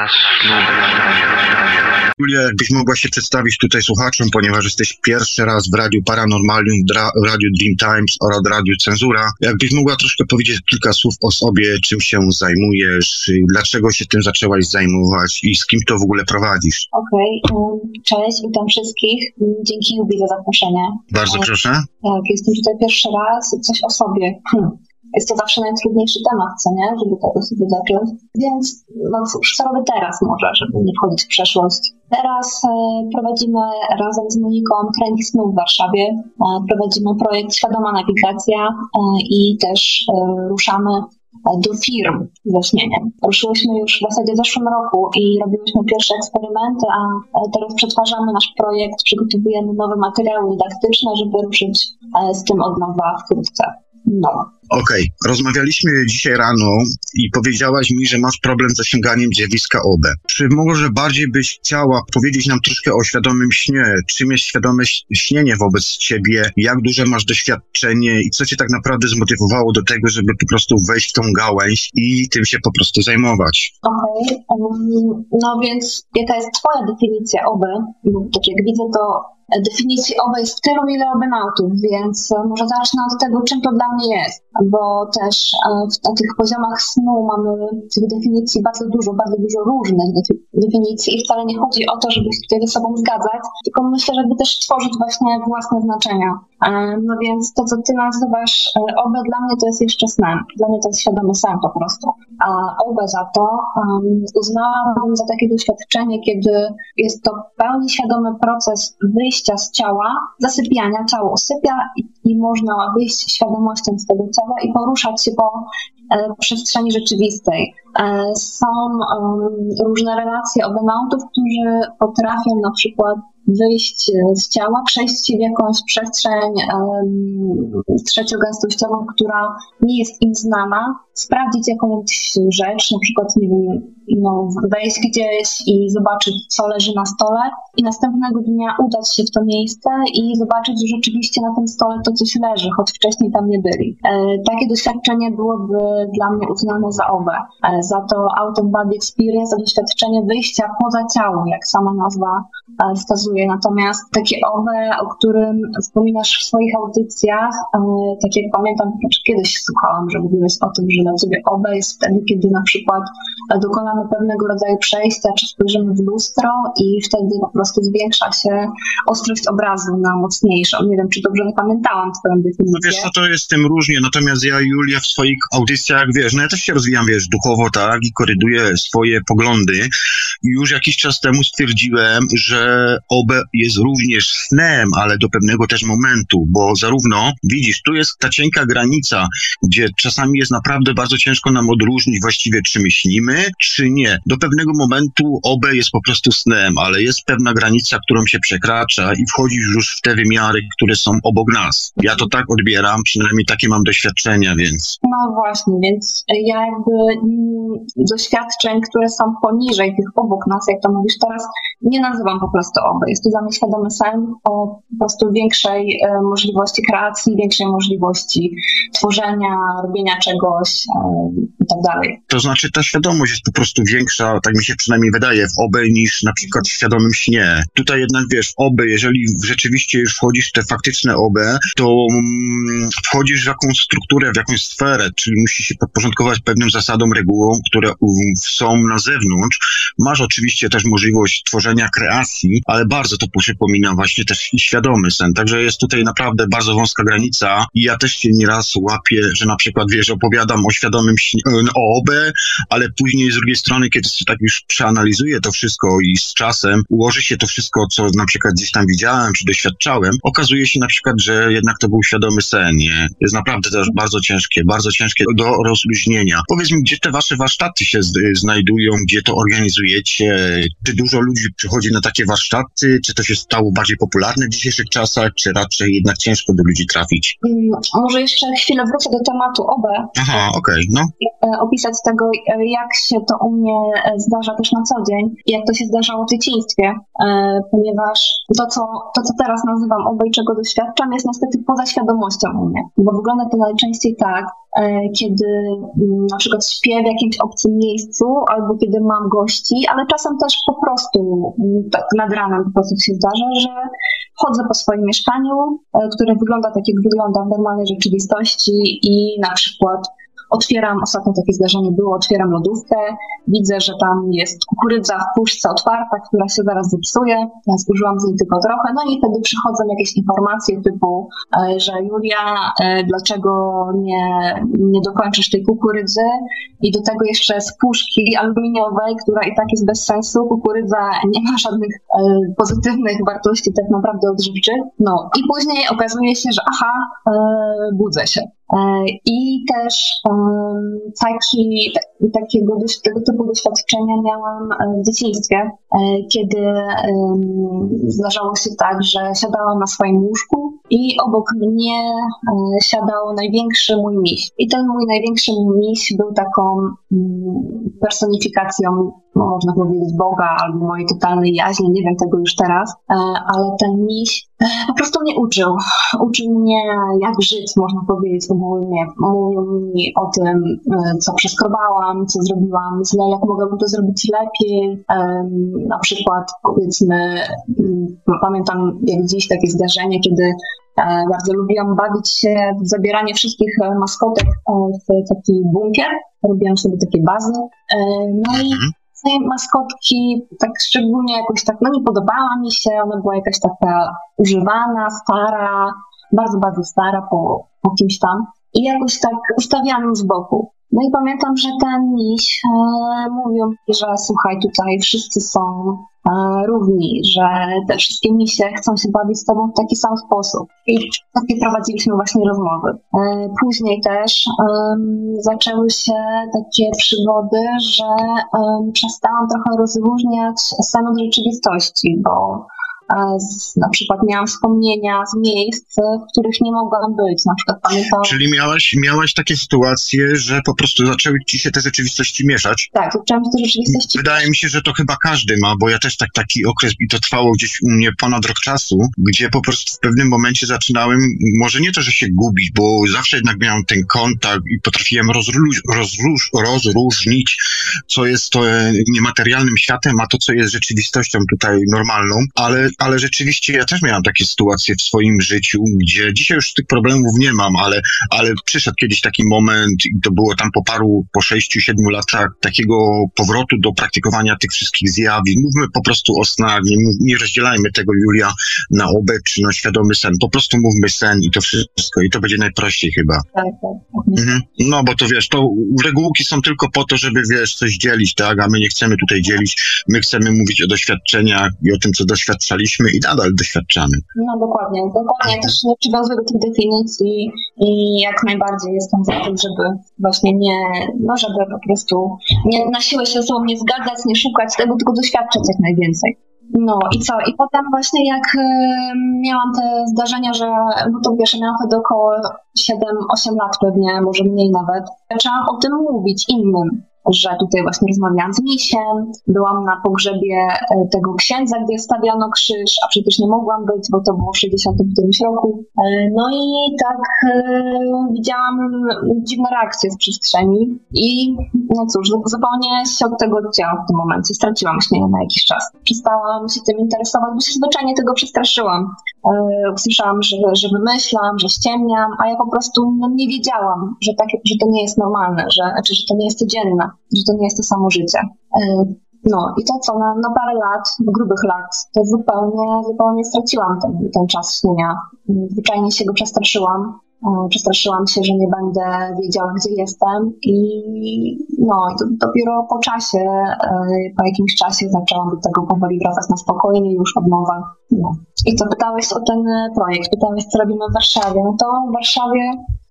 Czas snu. Julia, jakbyś mogła się przedstawić tutaj słuchaczom, ponieważ jesteś pierwszy raz w Radiu Paranormalium, w, dra- Radiu Dream Times oraz Radiu Cenzura. Jakbyś mogła troszkę powiedzieć kilka słów o sobie, czym się zajmujesz, dlaczego się tym zaczęłaś zajmować i z kim to w ogóle prowadzisz? Okej, um, cześć, witam wszystkich. Dzięki Jubi za zaproszenie. Bardzo proszę. Tak, jestem tutaj pierwszy raz. Coś o sobie. Hmm. Jest to zawsze najtrudniejszy temat, co nie? Żeby tego sobie zacząć. Więc, no cóż, co robię teraz może, żeby nie wchodzić w przeszłość? Teraz e, prowadzimy razem z Moniką trening snu w Warszawie. E, prowadzimy projekt Świadoma Nawigacja e, i też ruszamy do firm ze śnieniem. Ruszyłyśmy już w zasadzie w zeszłym roku i robiłyśmy pierwsze eksperymenty, a teraz przetwarzamy nasz projekt, przygotowujemy nowe materiały dydaktyczne, żeby ruszyć z tym od nowa wkrótce. No. Okej, rozmawialiśmy dzisiaj rano i powiedziałaś mi, że masz problem z osiąganiem dziewiska OB. Czy może bardziej byś chciała powiedzieć nam troszkę o świadomym śnie? Czym jest świadome śnienie wobec ciebie? Jak duże masz doświadczenie i co cię tak naprawdę zmotywowało do tego, żeby po prostu wejść w tą gałęź i tym się po prostu zajmować? Okej, em, no więc jaka jest Twoja definicja OB? Tak jak widzę, to definicji OB jest tylu, ile obenautów, więc e, może zacznę od tego, czym to dla mnie jest, bo też e, w- na tych poziomach snu mamy tych definicji bardzo dużo, bardzo dużo różnych defi- definicji i wcale nie chodzi o to, żeby się tutaj ze sobą zgadzać, tylko myślę, żeby też tworzyć właśnie własne znaczenia. E, No więc to, co Ty nazywasz e, OB, dla mnie to jest jeszcze snem. Dla mnie to jest świadomy sen po prostu. A OB za to um, uznałam za takie doświadczenie, kiedy jest to pełni świadomy proces wyjścia z ciała, zasypiania. Ciało usypia i, i można wyjść świadomością z tego ciała i poruszać się po e, przestrzeni rzeczywistej. Są um, różne relacje obenautów, którzy potrafią na przykład wyjść z ciała, przejść w jakąś przestrzeń um, trzeciogęstościową, która nie jest im znana, sprawdzić jakąś rzecz, na przykład nie wiem, no, wejść gdzieś i zobaczyć, co leży na stole i następnego dnia udać się w to miejsce i zobaczyć, że rzeczywiście na tym stole to coś leży, choć wcześniej tam nie byli. E, takie doświadczenie byłoby dla mnie uznane za OBE. E, za to Out of Body Experience to doświadczenie wyjścia poza ciało, jak sama nazwa e, wskazuje. Natomiast takie OBE, o którym wspominasz w swoich audycjach, e, tak jak pamiętam, znaczy kiedyś słuchałam, że mówiłeś o tym, że dla ciebie OBE jest wtedy, kiedy na przykład dokonamy pewnego rodzaju przejścia, czy spojrzymy w lustro i wtedy po prostu zwiększa się ostrość obrazu na mocniejszą. Nie wiem, czy dobrze pamiętałam twoją No definicję. wiesz, no to jest tym różnie, natomiast ja, Julia, w swoich audycjach, wiesz, no ja też się rozwijam, wiesz, duchowo, tak, i koryduję swoje poglądy już jakiś czas temu stwierdziłem, że OB jest również snem, ale do pewnego też momentu, bo zarówno, widzisz, tu jest ta cienka granica, gdzie czasami jest naprawdę bardzo ciężko nam odróżnić właściwie, czy my śnimy, czy nie. Do pewnego momentu OB jest po prostu snem, ale jest pewna granica, którą się przekracza i wchodzisz już w te wymiary, które są obok nas. Ja to tak odbieram, przynajmniej takie mam doświadczenia, więc No właśnie, więc ja jakby mm, doświadczeń, które są poniżej tych obok nas, jak to mówisz teraz, nie nazywam po prostu OBE. Jest to dla mnie świadomy sen o po prostu większej e, możliwości kreacji, większej możliwości tworzenia, robienia czegoś i tak dalej. to znaczy ta świadomość jest po prostu większa, tak mi się przynajmniej wydaje, w OB niż na przykład w świadomym śnie. Tutaj jednak wiesz, OB, jeżeli rzeczywiście już wchodzisz w te faktyczne OB, to mm, wchodzisz w jakąś strukturę, w jakąś sferę, czyli musisz się podporządkować pewnym zasadom, regułom, które są na zewnątrz. Masz oczywiście też możliwość tworzenia kreacji, ale bardzo to przypomina właśnie też świadomy sen. Także jest tutaj naprawdę bardzo wąska granica i ja też się nieraz łapię, że na przykład, wiesz, opowiadam o świadomym śnie, o OB, ale później z drugiej strony, kiedy sobie tak już przeanalizuję to wszystko i z czasem ułoży się to wszystko, co na przykład gdzieś tam widziałem czy doświadczałem, okazuje się na przykład, że jednak to był świadomy sen, nie? Jest naprawdę też bardzo ciężkie, bardzo ciężkie do rozluźnienia. Powiedz mi, gdzie te wasze warsztaty się znajdują, gdzie to organizujecie? Czy dużo ludzi przychodzi na takie warsztaty? Czy to się stało bardziej popularne w dzisiejszych czasach, czy raczej jednak ciężko do ludzi trafić? Mm, Może jeszcze chwilę wrócę do tematu OBE. Aha, okej, no. E, opisać tego, jak się to u mnie zdarza też na co dzień, jak to się zdarzało w dzieciństwie, ponieważ to, co, to, co teraz nazywam obej, czego doświadczam, jest niestety poza świadomością u mnie, bo wygląda to najczęściej tak, kiedy mm, na przykład śpię w jakimś obcym miejscu, albo kiedy mam gości, ale czasem też po prostu mm, tak nad ranem po prostu się zdarza, że chodzę po swoim mieszkaniu, które wygląda tak, jak wygląda w normalnej rzeczywistości i na przykład Otwieram, ostatnio takie zdarzenie było, otwieram lodówkę, widzę, że tam jest kukurydza w puszce otwarta, która się zaraz zepsuje, ja zużyłam z niej tylko trochę, no i wtedy przychodzą jakieś informacje typu, e, że Julia, e, dlaczego nie, nie dokończysz tej kukurydzy? I do tego jeszcze z puszki aluminiowej, która i tak jest bez sensu, kukurydza nie ma żadnych e, pozytywnych wartości tak naprawdę odżywczych, no i później okazuje się, że aha, budzę się. I też taki, takiego, tego typu doświadczenia miałam e, w dzieciństwie, e, kiedy zdarzało się tak, że siadałam na swoim łóżku i obok mnie e, siadał największy mój miś. I ten mój największy miś był taką mm, personifikacją, można powiedzieć, Boga albo mojej totalnej jaźni, nie wiem tego już teraz, ale ten miś po prostu mnie uczył. Uczył mnie, jak żyć, można powiedzieć ogólnie. Mówił mi o tym, e, co przeskrobałam, co zrobiłam źle, jak mogłabym to zrobić lepiej. Na przykład, powiedzmy, mm, pamiętam jak dziś takie zdarzenie, kiedy e, bardzo lubiłam bawić się w zabieranie wszystkich e, maskotek w taki bunkier. Robiłam sobie takie bazy. No i tej maskotki tak szczególnie jakoś tak, no nie podobała mi się, ona była jakaś taka używana, stara, bardzo, bardzo stara po, po kimś tam i jakoś tak ustawiałam z boku. No i pamiętam, że ten miś e, mówił że słuchaj, tutaj wszyscy są e, równi, że te wszystkie misie chcą się bawić z tobą w taki sam sposób. I takie prowadziliśmy właśnie rozmowy. E, później też zaczęły się takie przygody, że przestałam trochę rozróżniać sen od rzeczywistości, bo na przykład miałam wspomnienia z miejsc, w których nie mogłam być. Na przykład pamiętam... Czyli miałaś, miałaś takie sytuacje, że po prostu zaczęły ci się te rzeczywistości mieszać? Tak, zaczęłam się te rzeczywistości Wydaje mi się, że to chyba każdy ma, bo ja też tak taki okres i to trwało gdzieś u mnie ponad rok czasu, gdzie po prostu w pewnym momencie zaczynałem, może nie to, że się gubić, bo zawsze jednak miałem ten kontakt i potrafiłem rozróż, rozróż, rozróżnić, co jest to e, niematerialnym światem, a to, co jest rzeczywistością tutaj normalną, ale ale rzeczywiście ja też miałam takie sytuacje w swoim życiu, gdzie dzisiaj już tych problemów nie mam, ale, ale przyszedł kiedyś taki moment i to było tam po paru, po sześciu, siedmiu latach takiego powrotu do praktykowania tych wszystkich zjawisk. Mówmy po prostu o snach, nie, nie rozdzielajmy tego, Julia, na obe czy na świadomy sen. Po prostu mówmy sen i to wszystko i to będzie najprościej chyba. Tak, tak. Mhm. No, bo to wiesz, to regułki są tylko po to, żeby, wiesz, coś dzielić, tak, a my nie chcemy tutaj dzielić, my chcemy mówić o doświadczeniach i o tym, co doświadczaliśmy doświadczaliśmy i nadal doświadczamy. No dokładnie, dokładnie. Też nie przywiązuję do tych definicji i jak najbardziej jestem za tym, żeby właśnie nie, no żeby po prostu nie na siłę się ze sobą nie zgadzać, nie szukać tego, tylko doświadczać jak najwięcej. No i co? I potem właśnie jak y, miałam te zdarzenia, że, no to wiesz, miałam wtedy około 7-8 lat pewnie, może mniej nawet, zaczęłam o tym mówić innym że tutaj właśnie rozmawiałam z misiem, byłam na pogrzebie e, tego księdza, gdzie stawiano krzyż, a przecież nie mogłam być, bo to było w 60 którymś roku. E, no i tak e, widziałam dziwne reakcje z przestrzeni i no cóż, zupełnie się od tego odcięłam w tym momencie. Straciłam śnienie na jakiś czas. Przestałam się tym interesować, bo się zwyczajnie tego przestraszyłam. Usłyszałam, że, że wymyślam, że ściemniam, a ja po prostu no, nie wiedziałam, że, tak, że to nie jest normalne, że, znaczy, że to nie jest codzienne że to nie jest to samo życie. E, no i to co, na, na parę lat, grubych lat, to zupełnie, zupełnie straciłam ten, ten czas śnienia. Zwyczajnie się go przestraszyłam. E, przestraszyłam się, że nie będę wiedziała, gdzie jestem i no, dopiero po czasie, e, po jakimś czasie zaczęłam do tego powoli wracać na spokojnie już od nowa. No. I co, pytałeś o ten projekt, pytałeś, co robimy w Warszawie. No to w Warszawie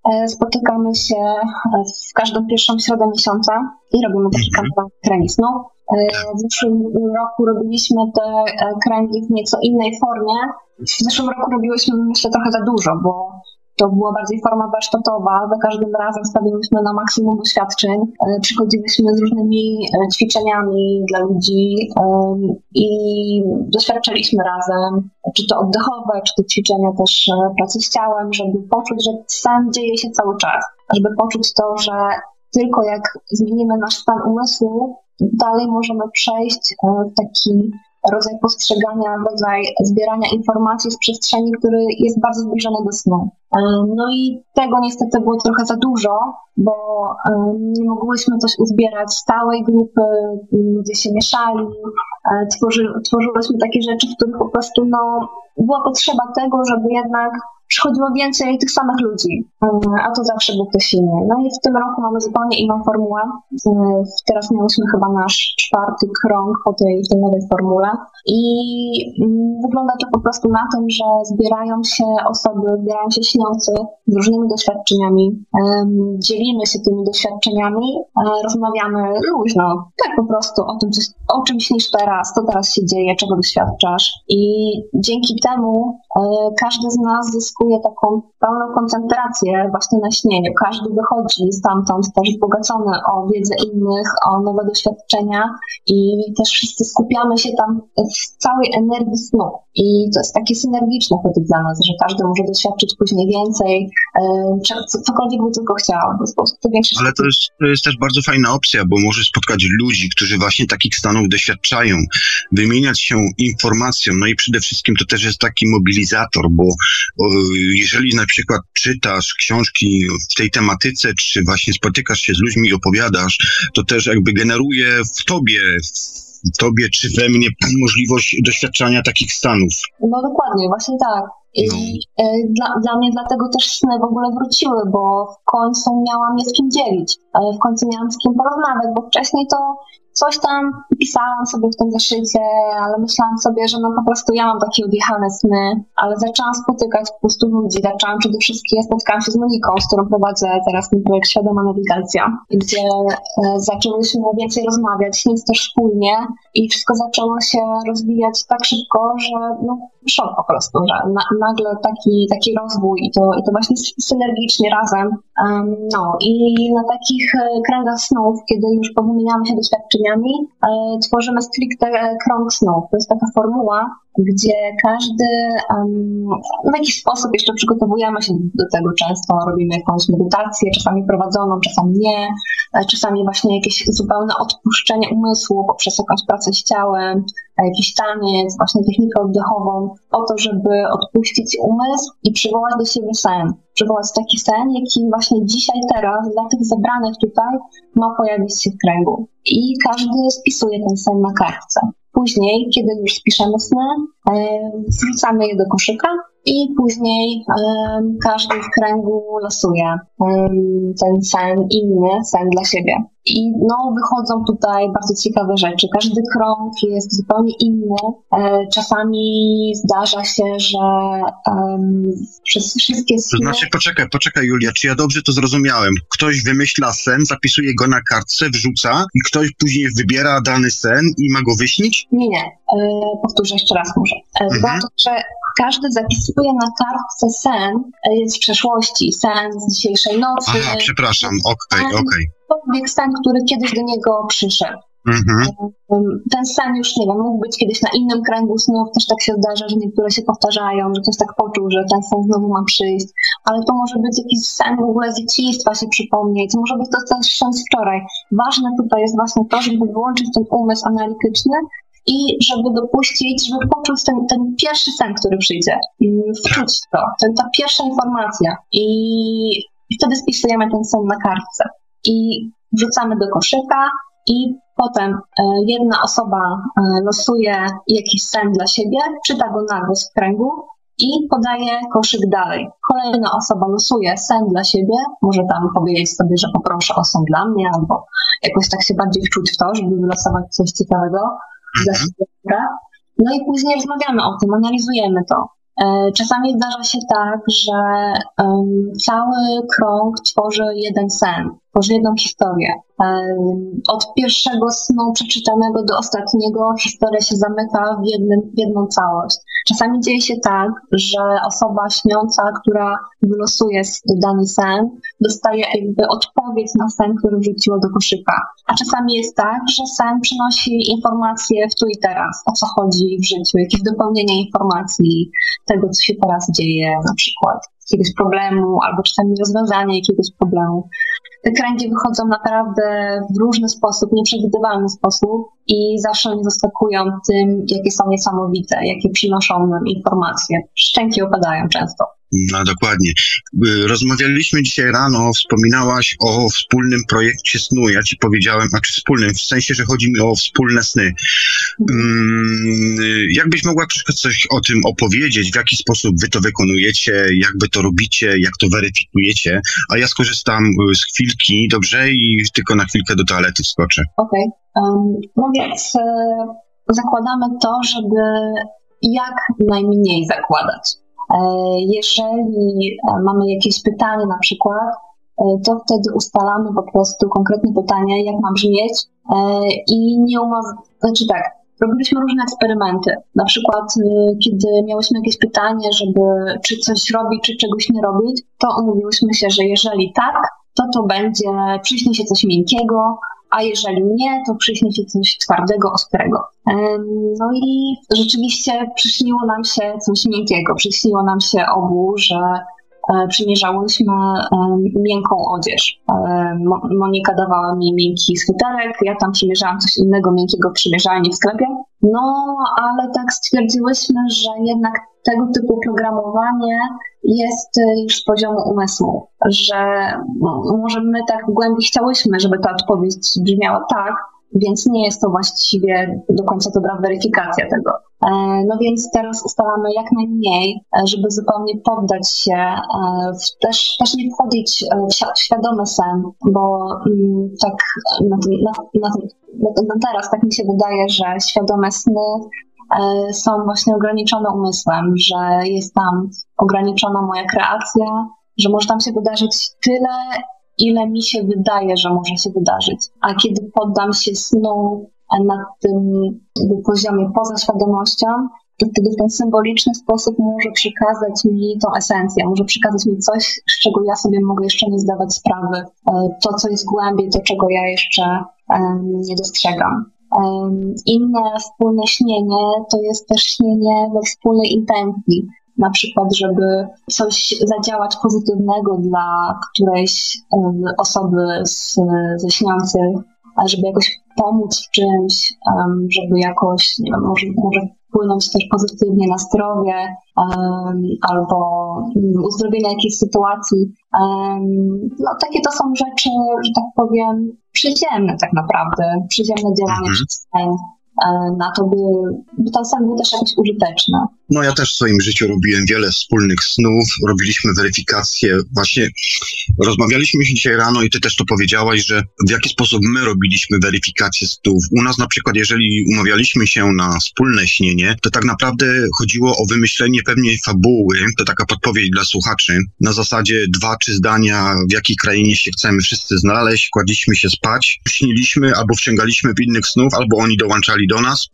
E, spotykamy się e, w każdą pierwszą środę miesiąca i robimy taki mhm. kampanię kręgiznu. E, w zeszłym roku robiliśmy te kręgi w nieco innej formie. W zeszłym roku robiłyśmy myślę trochę za dużo, bo to była bardziej forma warsztatowa. Za każdym razem stawialiśmy na maksimum doświadczeń. E, przychodziliśmy z różnymi e, ćwiczeniami dla ludzi i doświadczaliśmy razem, czy to oddechowe, czy to ćwiczenia też pracy z ciałem, żeby poczuć, że sen dzieje się cały czas. Żeby poczuć to, że tylko jak zmienimy nasz stan umysłu, dalej możemy przejść taki rodzaj postrzegania, rodzaj zbierania informacji z przestrzeni, który jest bardzo zbliżony do snu. E, no i tego niestety było trochę za dużo, bo e, nie mogłyśmy coś uzbierać stałej grupy, ludzie się mieszali, e, tworzy, tworzyłyśmy takie rzeczy, w których po prostu no, była potrzeba tego, żeby jednak przychodziło więcej tych samych ludzi, a to zawsze był ktoś inny. No i w tym roku mamy zupełnie inną formułę. Teraz mieliśmy chyba nasz czwarty krąg po tej, tej nowej formule i mm, wygląda to po prostu na tym, że zbierają się osoby, zbierają się śniący z różnymi doświadczeniami, dzielimy się tymi doświadczeniami, e, rozmawiamy luźno, tak po prostu o tym, o czym śnisz teraz, co teraz się dzieje, czego doświadczasz i dzięki temu e, każdy z nas zyskuje zyskuje taką pełną koncentrację właśnie na śnieniu. Każdy wychodzi stamtąd też wzbogacony o wiedzę innych, o nowe doświadczenia i też wszyscy skupiamy się tam w całej energii snu. I to jest takie synergiczne wtedy dla nas, że każdy może doświadczyć później więcej, cokolwiek by tylko chciał. Ale to jest, to jest też bardzo fajna opcja, bo może spotkać ludzi, którzy właśnie takich stanów doświadczają, wymieniać się informacją, no i przede wszystkim to też jest taki mobilizator, bo jeżeli na przykład czytasz książki w tej tematyce, czy właśnie spotykasz się z ludźmi i opowiadasz, to też jakby generuje w tobie, w tobie czy we mnie możliwość doświadczania takich stanów. No dokładnie, właśnie tak. I no. E, dla, dla mnie dlatego też sny w ogóle wróciły, bo w końcu miałam je z kim dzielić, ale w końcu miałam z kim porozmawiać, bo wcześniej to coś tam pisałam sobie w tym zeszycie, ale myślałam sobie, że no po prostu ja mam takie odjechane sny, ale zaczęłam spotykać po prostu ludzi, zaczęłam przede wszystkim, spotkałam się z Moniką, z którą prowadzę teraz ten projekt Świadoma Nawigacja, gdzie e, zaczęłyśmy więcej rozmawiać, śnić też wspólnie i wszystko zaczęło się rozwijać tak szybko, że no, szok po prostu, że na, nagle taki, taki rozwój i to, i to właśnie synergicznie razem. Um, no i na takich e, kręgach snów, kiedy już powymieniamy się doświadczeniami, e, tworzymy stricte krąg snów. To jest taka formuła, gdzie każdy w jakiś sposób jeszcze przygotowujemy się do tego często, robimy jakąś medytację, czasami prowadzoną, czasami nie, e, czasami właśnie jakieś zupełne odpuszczenie umysłu poprzez jakąś pracę z ciałem, jakiś taniec, właśnie technikę oddechową, po to, żeby odpuścić umysł i przywołać do siebie sen. Przywołać taki sen, jaki właśnie dzisiaj, teraz dla tych zebranych tutaj ma pojawić się w kręgu. I każdy spisuje ten sen na kartce. Później, kiedy już spiszemy sny, wrzucamy je do koszyka i później każdy w kręgu losuje ten sen inny, sen dla siebie. I no, wychodzą tutaj bardzo ciekawe rzeczy. Każdy krąg jest zupełnie inny. E, czasami zdarza się, że um, przez wszystkie sny... To znaczy, poczekaj, poczekaj Julia, czy ja dobrze to zrozumiałem? Ktoś wymyśla sen, zapisuje go na kartce, wrzuca i ktoś później wybiera dany sen i ma go wyśnić? Nie, nie. E, powtórzę jeszcze raz może. E, mhm. Że każdy zapisuje na kartce sen e, z przeszłości, sen z dzisiejszej nocy. Aha, przepraszam, okej, okay, okej. Okay. sen, który kiedyś do niego przyszedł. Mhm. Ten sen już, nie wiem, mógł być kiedyś na innym kręgu snów, też tak się zdarza, że niektóre się powtarzają, że ktoś tak poczuł, że ten sen znowu ma przyjść, ale to może być jakiś sen w ogóle z dzieciństwa się przypomnieć, może być to też sen z wczoraj. Ważne tutaj jest właśnie to, żeby wyłączyć ten umysł analityczny i żeby dopuścić, żeby poczuć ten, ten pierwszy sen, który przyjdzie, wczuć to, ten, ta pierwsza informacja. I, wtedy spisujemy ten sen na kartce. I wrzucamy do koszyka i potem e, jedna osoba e, losuje jakiś sen dla siebie, czyta go na głos w kręgu i podaje koszyk dalej. Kolejna osoba losuje sen dla siebie, może tam powiedzieć sobie, że poproszę o sen dla mnie, albo jakoś tak się bardziej wczuć w to, żeby wylosować coś ciekawego. No i później rozmawiamy o tym, analizujemy to. E, czasami zdarza się tak, że um, cały krąg tworzy jeden sen. tworzy jedną historię. Od pierwszego snu przeczytanego do ostatniego historia się zamyka w, jednym, w jedną całość. Czasami dzieje się tak, że osoba śniąca, która wylosuje dany sen, dostaje jakby odpowiedź na sen, który wrzuciło do koszyka. A czasami jest tak, że sen przynosi informacje w tu i teraz, o co chodzi w życiu, jakieś dopełnienie informacji tego, co się teraz dzieje, na przykład jakiegoś problemu, albo czasami rozwiązanie jakiegoś problemu. Te kręgi wychodzą naprawdę w różny sposób, nieprzewidywalny sposób i zawsze mnie zaskakują tym, jakie są niesamowite, jakie przynoszą nam informacje. Szczęki opadają często. No dokładnie. Y, rozmawialiśmy dzisiaj rano, wspominałaś o wspólnym projekcie snu. Ja ci powiedziałem, a czy wspólnym, w sensie, że chodzi mi o wspólne sny. Um, jakbyś mogła coś o tym opowiedzieć, w jaki sposób wy to wykonujecie, jakby to robicie, jak to weryfikujecie, a ja skorzystam y, z chwilki, dobrze, i tylko na chwilkę do toalety wskoczę. Okej. Okay. Um, no więc zakładamy to, żeby jak najmniej zakładać. E, jeżeli e, mamy jakieś pytanie na przykład, e, to wtedy ustalamy po prostu konkretne pytanie, jak ma brzmieć i nie umawiamy, znaczy tak, robiliśmy różne eksperymenty. Na przykład, kiedy miałyśmy jakieś pytanie, żeby czy coś robić, czy czegoś nie robić, to umówiłyśmy się, że jeżeli tak, to to będzie, przyśni się coś miękkiego, a jeżeli nie, to przyśni się coś twardego, ostrego. No i rzeczywiście przyśniło nam się coś miękkiego. Przyśniło nam się obu, że e, przymierzałyśmy miękką odzież. Monika dawała mi miękki sweterek, ja tam przymierzałam coś innego miękkiego przymierzalni w sklepie. No, ale tak stwierdziłyśmy, że jednak tego typu programowanie jest y, już z poziomu umysłu, że może my tak w głębi chciałyśmy, żeby ta odpowiedź brzmiała tak, więc nie jest to właściwie do końca dobra weryfikacja tego. E, no więc teraz ustalamy jak najmniej, e, żeby zupełnie poddać się, e, też, też nie wchodzić w świadomy sen, bo mm, tak na, na, na, na teraz tak mi się wydaje, że świadome sny są właśnie ograniczone umysłem, że jest tam ograniczona moja kreacja, że może tam się wydarzyć tyle, ile mi się wydaje, że może się wydarzyć. A kiedy poddam się snu na tym poziomie poza świadomością, to wtedy w ten symboliczny sposób może przekazać mi tą esencję, może przekazać mi coś, z czego ja sobie mogę jeszcze nie zdawać sprawy, e, to, co jest głębiej, to, czego ja jeszcze nie dostrzegam. Inne wspólne śnienie to jest też śnienie we wspólnej intencji, na przykład, żeby coś zadziałać pozytywnego dla którejś osoby z, ze śniących, żeby jakoś pomóc w czymś, żeby jakoś, nie wiem, może, może wpłynąć też pozytywnie na zdrowie um, albo um, uzdrowienie jakiejś sytuacji. Um, no takie to są rzeczy, że tak powiem, przyziemne tak naprawdę, przyziemne działania mhm. przez sen. E, na to, by, by ten sen był też jakoś użyteczny. No ja też w swoim życiu robiłem wiele wspólnych snów, robiliśmy weryfikację. Właśnie rozmawialiśmy dzisiaj rano i ty też to powiedziałaś, że w jaki sposób my robiliśmy weryfikację snów. U nas na przykład, jeżeli umawialiśmy się na wspólne śnienie, to tak naprawdę chodziło o wymyślenie pewnej fabuły, to taka podpowiedź dla słuchaczy, na zasadzie dwa, trzy zdania, w jakiej krainie się chcemy wszyscy znaleźć, kładliśmy się spać, śniliśmy albo wciągaliśmy w innych snów, albo oni dołączali do nas.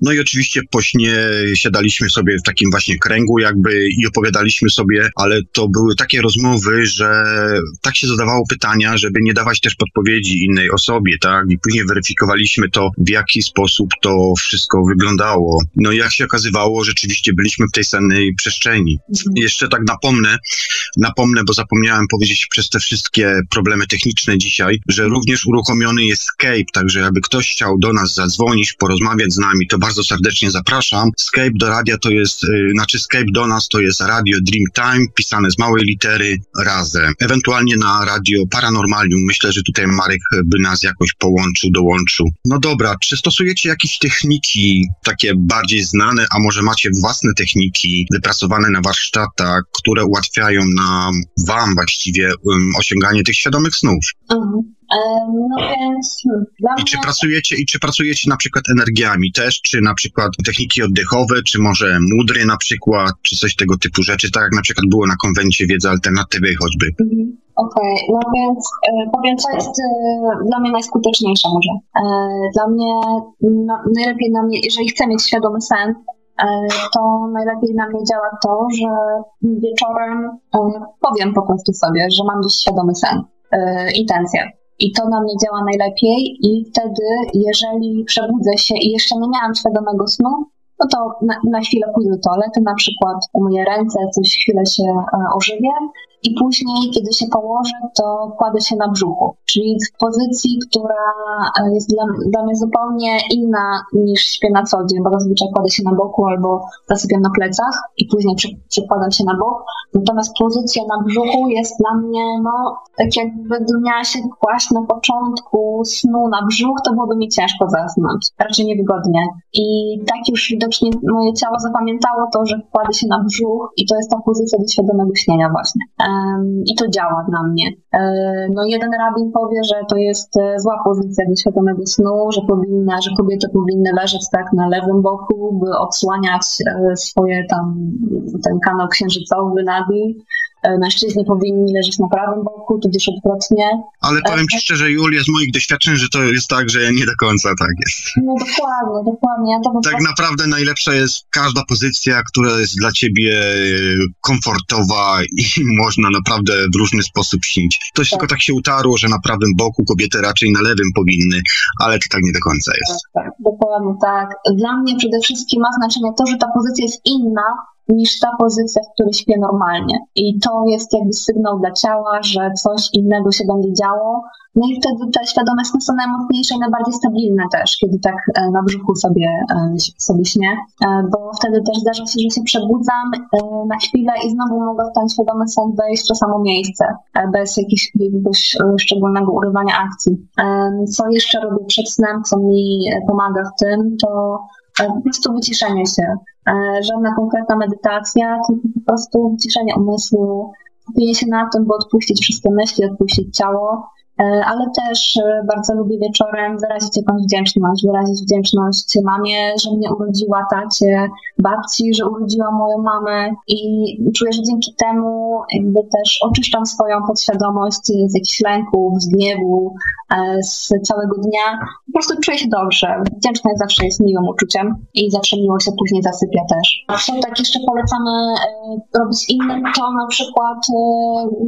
No i oczywiście po śnie siadaliśmy sobie w takim właśnie kręgu jakby i opowiadaliśmy sobie, ale to były takie rozmowy, że tak się zadawało pytania, żeby nie dawać też podpowiedzi innej osobie, tak? I później weryfikowaliśmy to, w jaki sposób to wszystko wyglądało. No i jak się okazywało, rzeczywiście byliśmy w tej sennej przestrzeni. Mhm. Jeszcze tak napomnę, napomnę, bo zapomniałem powiedzieć przez te wszystkie problemy techniczne dzisiaj, że również uruchomiony jest Skype, także jakby ktoś chciał do nas zadzwonić, porozmawiać z nami, to bardzo serdecznie zapraszam. Skype do radia to jest, yy, znaczy Skype do nas to jest Radio Dreamtime, pisane z małej litery razem. Ewentualnie na Radio Paranormalium. Myślę, że tutaj Marek by nas jakoś połączył, dołączył. No dobra, czy stosujecie jakieś techniki takie bardziej znane, a może macie własne techniki wypracowane na warsztatach, które ułatwiają nam, wam właściwie, osiąganie tych świadomych snów? Mhm. No więc hmm, I czy pracujecie, i czy pracujecie na przykład energiami też, czy na przykład techniki oddechowe, czy może mudry na przykład, czy coś tego typu rzeczy, tak jak na przykład było na konwencie wiedzy alternatywnej choćby. Mhm. Okej, okay, no więc e, powiem, co jest e, dla mnie najskuteczniejsze może. E, dla mnie, no, najlepiej na mnie, jeżeli chcę mieć świadomy sen, to najlepiej na mnie działa to, że wieczorem powiem po prostu sobie, że mam dziś świadomy sen, intencję. I to na mnie działa najlepiej. I wtedy, jeżeli przebudzę się i jeszcze nie miałam świadomego snu, no to na, na chwilę pójdę do toalety, na przykład umyję ręce, coś chwilę się ożywię i później, kiedy się położę, to kładę się na brzuchu, czyli w pozycji, która e, jest dla, dla mnie zupełnie inna niż śpię na co dzień, bo zazwyczaj kładę się na boku albo zasypiam na plecach i później przekładam się na bok. Natomiast pozycja na brzuchu jest dla mnie, no, tak jakby miała się kłaść na początku snu na brzuch, to byłoby mi ciężko zasnąć, raczej niewygodnie. I tak już widocznie moje ciało zapamiętało to, że kładę się na brzuch i to jest ta pozycja do świadomego śnienia właśnie. I to działa dla mnie. No jeden rabin powie, że to jest e, zła pozycja do świadomego snu, że powinna, że kobiety powinny leżeć tak na lewym boku, by odsłaniać e, swoje tam, ten kanał księżycowy nadi, E, mężczyźni powinni leżeć na prawym boku, tudzież odwrotnie. Ale e, powiem Ci szczerze, Julia, z moich doświadczeń, że to jest tak, że nie do końca tak jest. No dokładnie, dokładnie. To tak prostu... naprawdę najlepsza jest każda pozycja, która jest dla Ciebie komfortowa i można naprawdę w różny sposób śnić. To tak. tylko tak się utarło, że na prawym boku kobiety raczej na lewym powinny, ale to tak nie do końca jest. Tak, tak, dokładnie tak. Dla mnie przede wszystkim ma znaczenie to, że ta pozycja jest inna, niż ta pozycja, w której śpię normalnie. I to jest jakby sygnał dla ciała, że coś innego się będzie działo. No i wtedy te świadome sny są najmocniejsze i najbardziej stabilne też, kiedy tak e, na brzuchu sobie, e, sobie śnię, e, bo wtedy też zdarza się, że się przebudzam na chwilę i znowu mogę w ten świadomy sen wejść w to samo miejsce, bez jakiegoś szczególnego urywania akcji. Co jeszcze robię przed snem, co mi pomaga w tym, to po prostu wyciszenie się. E, żadna konkretna medytacja, tylko po prostu wyciszenie umysłu, skupienie się na tym, by odpuścić wszystkie myśli, odpuścić ciało, ale też e, bardzo lubię wieczorem wyrazić jakąś wdzięczność, wyrazić wdzięczność mamie, że mnie urodziła, tacie, babci, że urodziła moją mamę i czuję, że dzięki temu jakby też oczyszczam swoją podświadomość z jakichś lęków, z gniewu, e, z całego dnia. Po prostu czuję się dobrze. Wdzięczność zawsze jest miłym uczuciem i zawsze miło się później zasypia też. Co tak jeszcze polecamy robić innym, to na przykład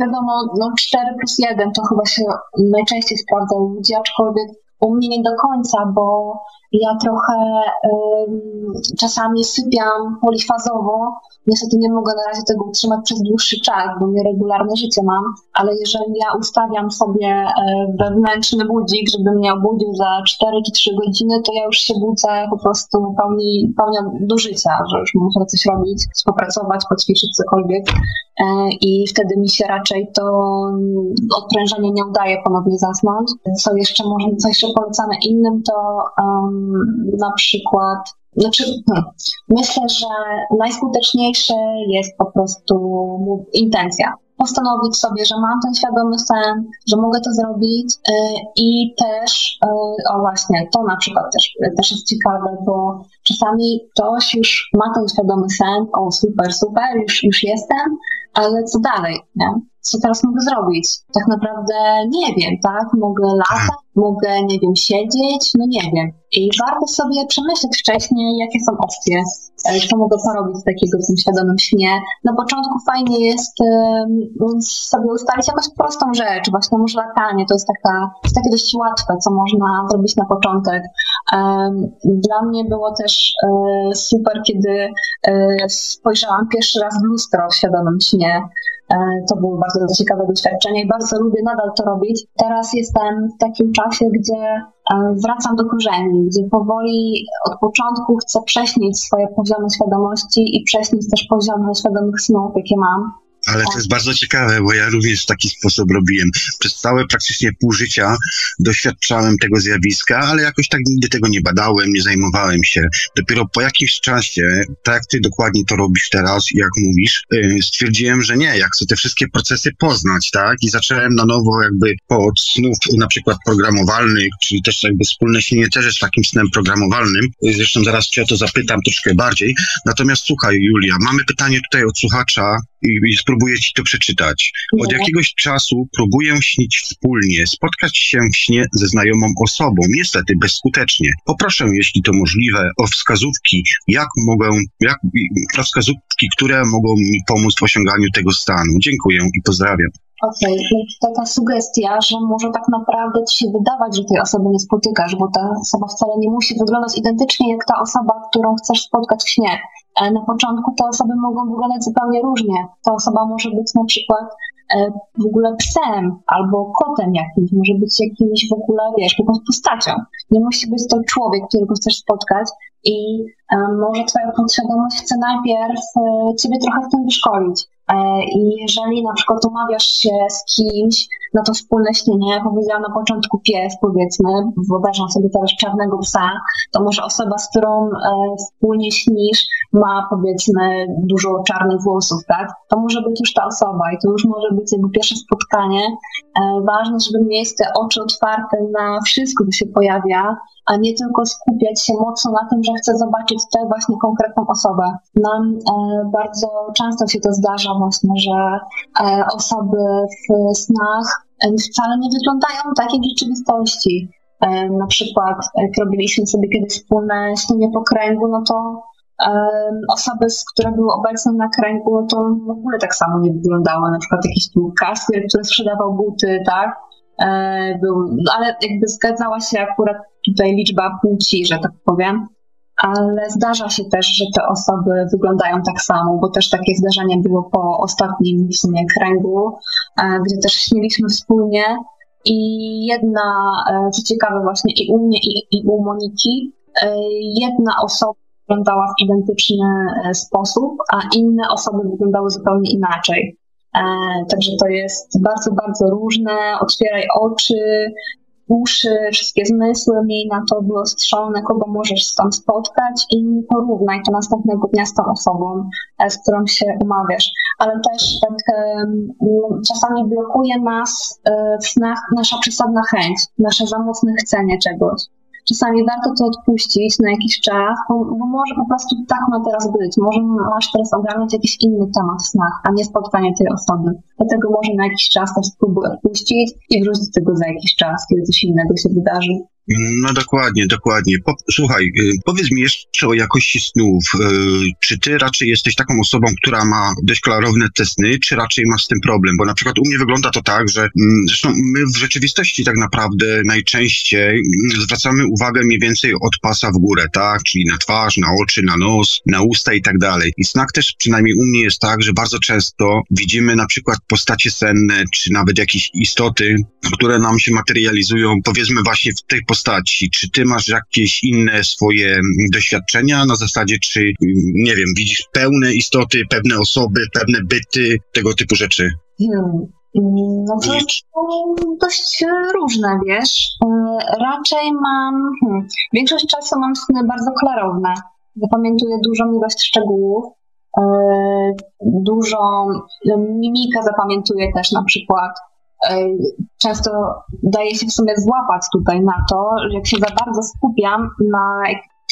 wiadomo, no 4 plus 1 to chyba się najczęściej sprawdza u ludzi, aczkolwiek u mnie nie do końca, bo ja trochę czasami sypiam polifazowo. Niestety nie mogę na razie tego utrzymać przez dłuższy czas, bo nieregularne życie mam, ale jeżeli ja ustawiam sobie e, wewnętrzny budzik, żeby mnie obudził za 4 czy 3 godziny, to ja już się budzę po prostu pełni, pełnia do życia, że już muszę coś robić, popracować, poćwiczyć cokolwiek e, i wtedy mi się raczej to odprężenie nie udaje ponownie zasnąć. Co jeszcze może, co jeszcze polecamy innym, to um, na przykład znaczy, hmm, myślę, że najskuteczniejsze jest po prostu intencja. Postanowić sobie, że mam ten świadomy sen, że mogę to zrobić yy, i też, yy, o właśnie, to na przykład też, też jest ciekawe, bo czasami ktoś już ma ten świadomy sen, o super, super, już, już jestem, ale co dalej, nie? Co teraz mogę zrobić? Tak naprawdę nie wiem, tak? Mogę latać, mogę, nie wiem, siedzieć, no nie wiem. I warto sobie przemyśleć wcześniej, jakie są opcje, e, co mogę porobić z takiego w tym świadomym śnie. Na początku fajnie jest um, sobie ustalić jakąś prostą rzecz, właśnie może latanie, to jest, taka, jest takie dość łatwe, co można zrobić na początek. Um, dla mnie było też um, super, kiedy spojrzałam pierwszy raz w lustro w świadomym śnie. E, to było bardzo ciekawe doświadczenie i bardzo lubię nadal to robić. Teraz jestem w takim czasie, gdzie e, wracam do korzeni, gdzie powoli od początku chcę prześnić swoje poziomy świadomości i prześnić też poziomy świadomych snów, jakie mam. Ale to jest bardzo ciekawe, bo ja również w taki sposób robiłem. Przez całe praktycznie pół życia doświadczałem tego zjawiska, ale jakoś tak nigdy tego nie badałem, nie zajmowałem się. Dopiero po jakimś czasie, tak jak ty dokładnie to robisz teraz, jak mówisz, y, stwierdziłem, że nie, ja chcę te wszystkie procesy poznać, tak? I zacząłem na nowo jakby od snów na przykład programowalnych, czyli też jakby wspólne śnienie też jest takim snem programowalnym. Zresztą zaraz cię o to zapytam troszkę bardziej. Natomiast słuchaj, Julia, mamy pytanie tutaj od słuchacza i, i spróbuję ci to przeczytać. Od jakiegoś czasu próbuję śnić wspólnie, spotkać się w śnie ze znajomą osobą, niestety bezskutecznie. Poproszę, jeśli to możliwe, o wskazówki, jak mogę, jak, o wskazówki, które mogą mi pomóc w osiąganiu tego stanu. Dziękuję i pozdrawiam. Okej, okay. taka sugestia, że może tak naprawdę ci się wydawać, że tej osoby nie spotykasz, bo ta osoba wcale nie musi wyglądać identycznie jak ta osoba, którą chcesz spotkać w śnie. E, na początku te osoby mogą wyglądać zupełnie różnie. Ta osoba może być na przykład e, w ogóle psem albo kotem jakimś, może być jakimś w ogóle, wiesz, jakąś postacią. Nie musi być to człowiek, którego chcesz spotkać i e, może twoja podświadomość chce najpierw ciebie trochę w tym wyszkolić. I jeżeli na przykład umawiasz się z kimś na to wspólne śnienie, powiedziałam na początku pies, powiedzmy, wyobrażam sobie teraz czarnego psa, to może osoba, z którą wspólnie śnisz, ma powiedzmy dużo czarnych włosów, tak? To może być już ta osoba i to już może być jakby pierwsze spotkanie. E, ważne, żeby mieć te oczy otwarte na wszystko, co się pojawia, a nie tylko skupiać się mocno na tym, że chcę zobaczyć tę właśnie konkretną osobę. Nam e, bardzo często się to zdarza właśnie, że e, osoby w snach wcale nie wyglądają tak jak w rzeczywistości. Na przykład, jak robiliśmy sobie kiedyś wspólne śnienie po kręgu, no to osoby, które były obecne na kręgu, to w ogóle tak samo nie wyglądały. Na przykład jakiś tu kasjer, który sprzedawał buty, tak? E, był, ale jakby zgadzała się akurat tutaj liczba płci, że tak powiem. Ale zdarza się też, że te osoby wyglądają tak samo, bo też takie zdarzenie było po ostatnim w sumie kręgu, e, gdzie też śniliśmy wspólnie i jedna, e, co ciekawe właśnie i u mnie i, i u Moniki, jedna osoba wyglądała w identyczny e, sposób, a inne osoby wyglądały zupełnie inaczej. E, także to jest bardzo, bardzo różne. Otwieraj oczy, uszy, wszystkie zmysły, miej na to wyostrzone, kogo możesz tam spotkać i porównaj to następnego dnia z tą osobą, e, z którą się umawiasz. Ale też tak czasami blokuje nas w snach nasza przesadna chęć, nasze za mocne chcenie czegoś czasami warto to odpuścić na jakiś czas, bo, bo, może po prostu tak ma teraz być. Może masz teraz ogarnąć jakiś inny temat w snach, a nie spotkanie tej osoby. Dlatego może na jakiś czas to spróbuj odpuścić i wrócić do tego za jakiś czas, kiedy coś innego się wydarzy. No dokładnie, dokładnie. Po, słuchaj, y, powiedz mi jeszcze o jakości snów. Y, czy ty raczej jesteś taką osobą, która ma dość klarowne te sny, czy raczej masz z tym problem? Bo na przykład u mnie wygląda to tak, że mm, zresztą my w rzeczywistości tak naprawdę najczęściej mm, zwracamy uwagę mniej więcej od pasa w górę, tak? Czyli na twarz, na oczy, na nos, na usta i tak dalej. I snak też przynajmniej u mnie jest tak, że bardzo często widzimy na przykład postacie senne, czy nawet jakieś istoty, które nam się materializują, powiedzmy właśnie w tej postaci. Czy ty masz jakieś inne swoje doświadczenia na zasadzie, czy nie wiem, widzisz pełne istoty, pewne osoby, pewne byty, tego typu rzeczy? Hmm. No to dość różne, wiesz. E, raczej mam, hmm, większość czasu mam sny bardzo klarowne. Zapamiętuję dużą ilość szczegółów. E, dużą mimikę zapamiętuję też na przykład E, często daje się w sumie złapać tutaj na to, że jak się za bardzo skupiam na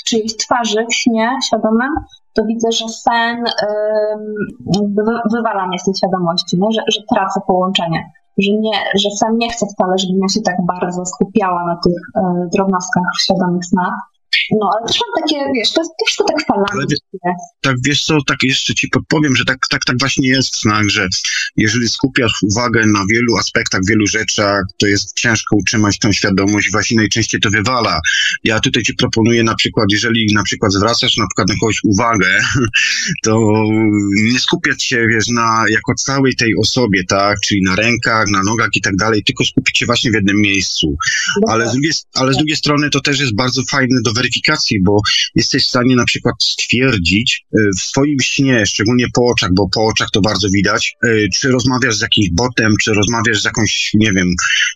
czyjejś twarzy w śnie świadomym, to widzę, że sen wywala mnie z tej świadomości, nie? Że, że tracę połączenie. Że, nie, że sen nie chce wcale, żebym ja się tak bardzo skupiała na tych e, drobnostkach w świadomych snach. No, ale też mam takie, wiesz, to jest wszystko tak falantnie. Tak, wiesz co, tak jeszcze ci podpowiem, że tak, tak, tak właśnie jest znak, że jeżeli skupiasz uwagę na wielu aspektach, wielu rzeczach, to jest ciężko utrzymać tą świadomość, właśnie najczęściej to wywala. Ja tutaj ci proponuję na przykład, jeżeli na przykład zwracasz na przykład na kogoś uwagę, to nie skupiać się, wiesz, na jako całej tej osobie, tak, czyli na rękach, na nogach i tak dalej, tylko skupić się właśnie w jednym miejscu. Ale z drugiej, ale z drugiej strony to też jest bardzo fajne do weryfikacji, bo jesteś w stanie na przykład stwierdzić e, w swoim śnie, szczególnie po oczach, bo po oczach to bardzo widać, e, czy rozmawiasz z jakimś botem, czy rozmawiasz z jakąś, nie wiem,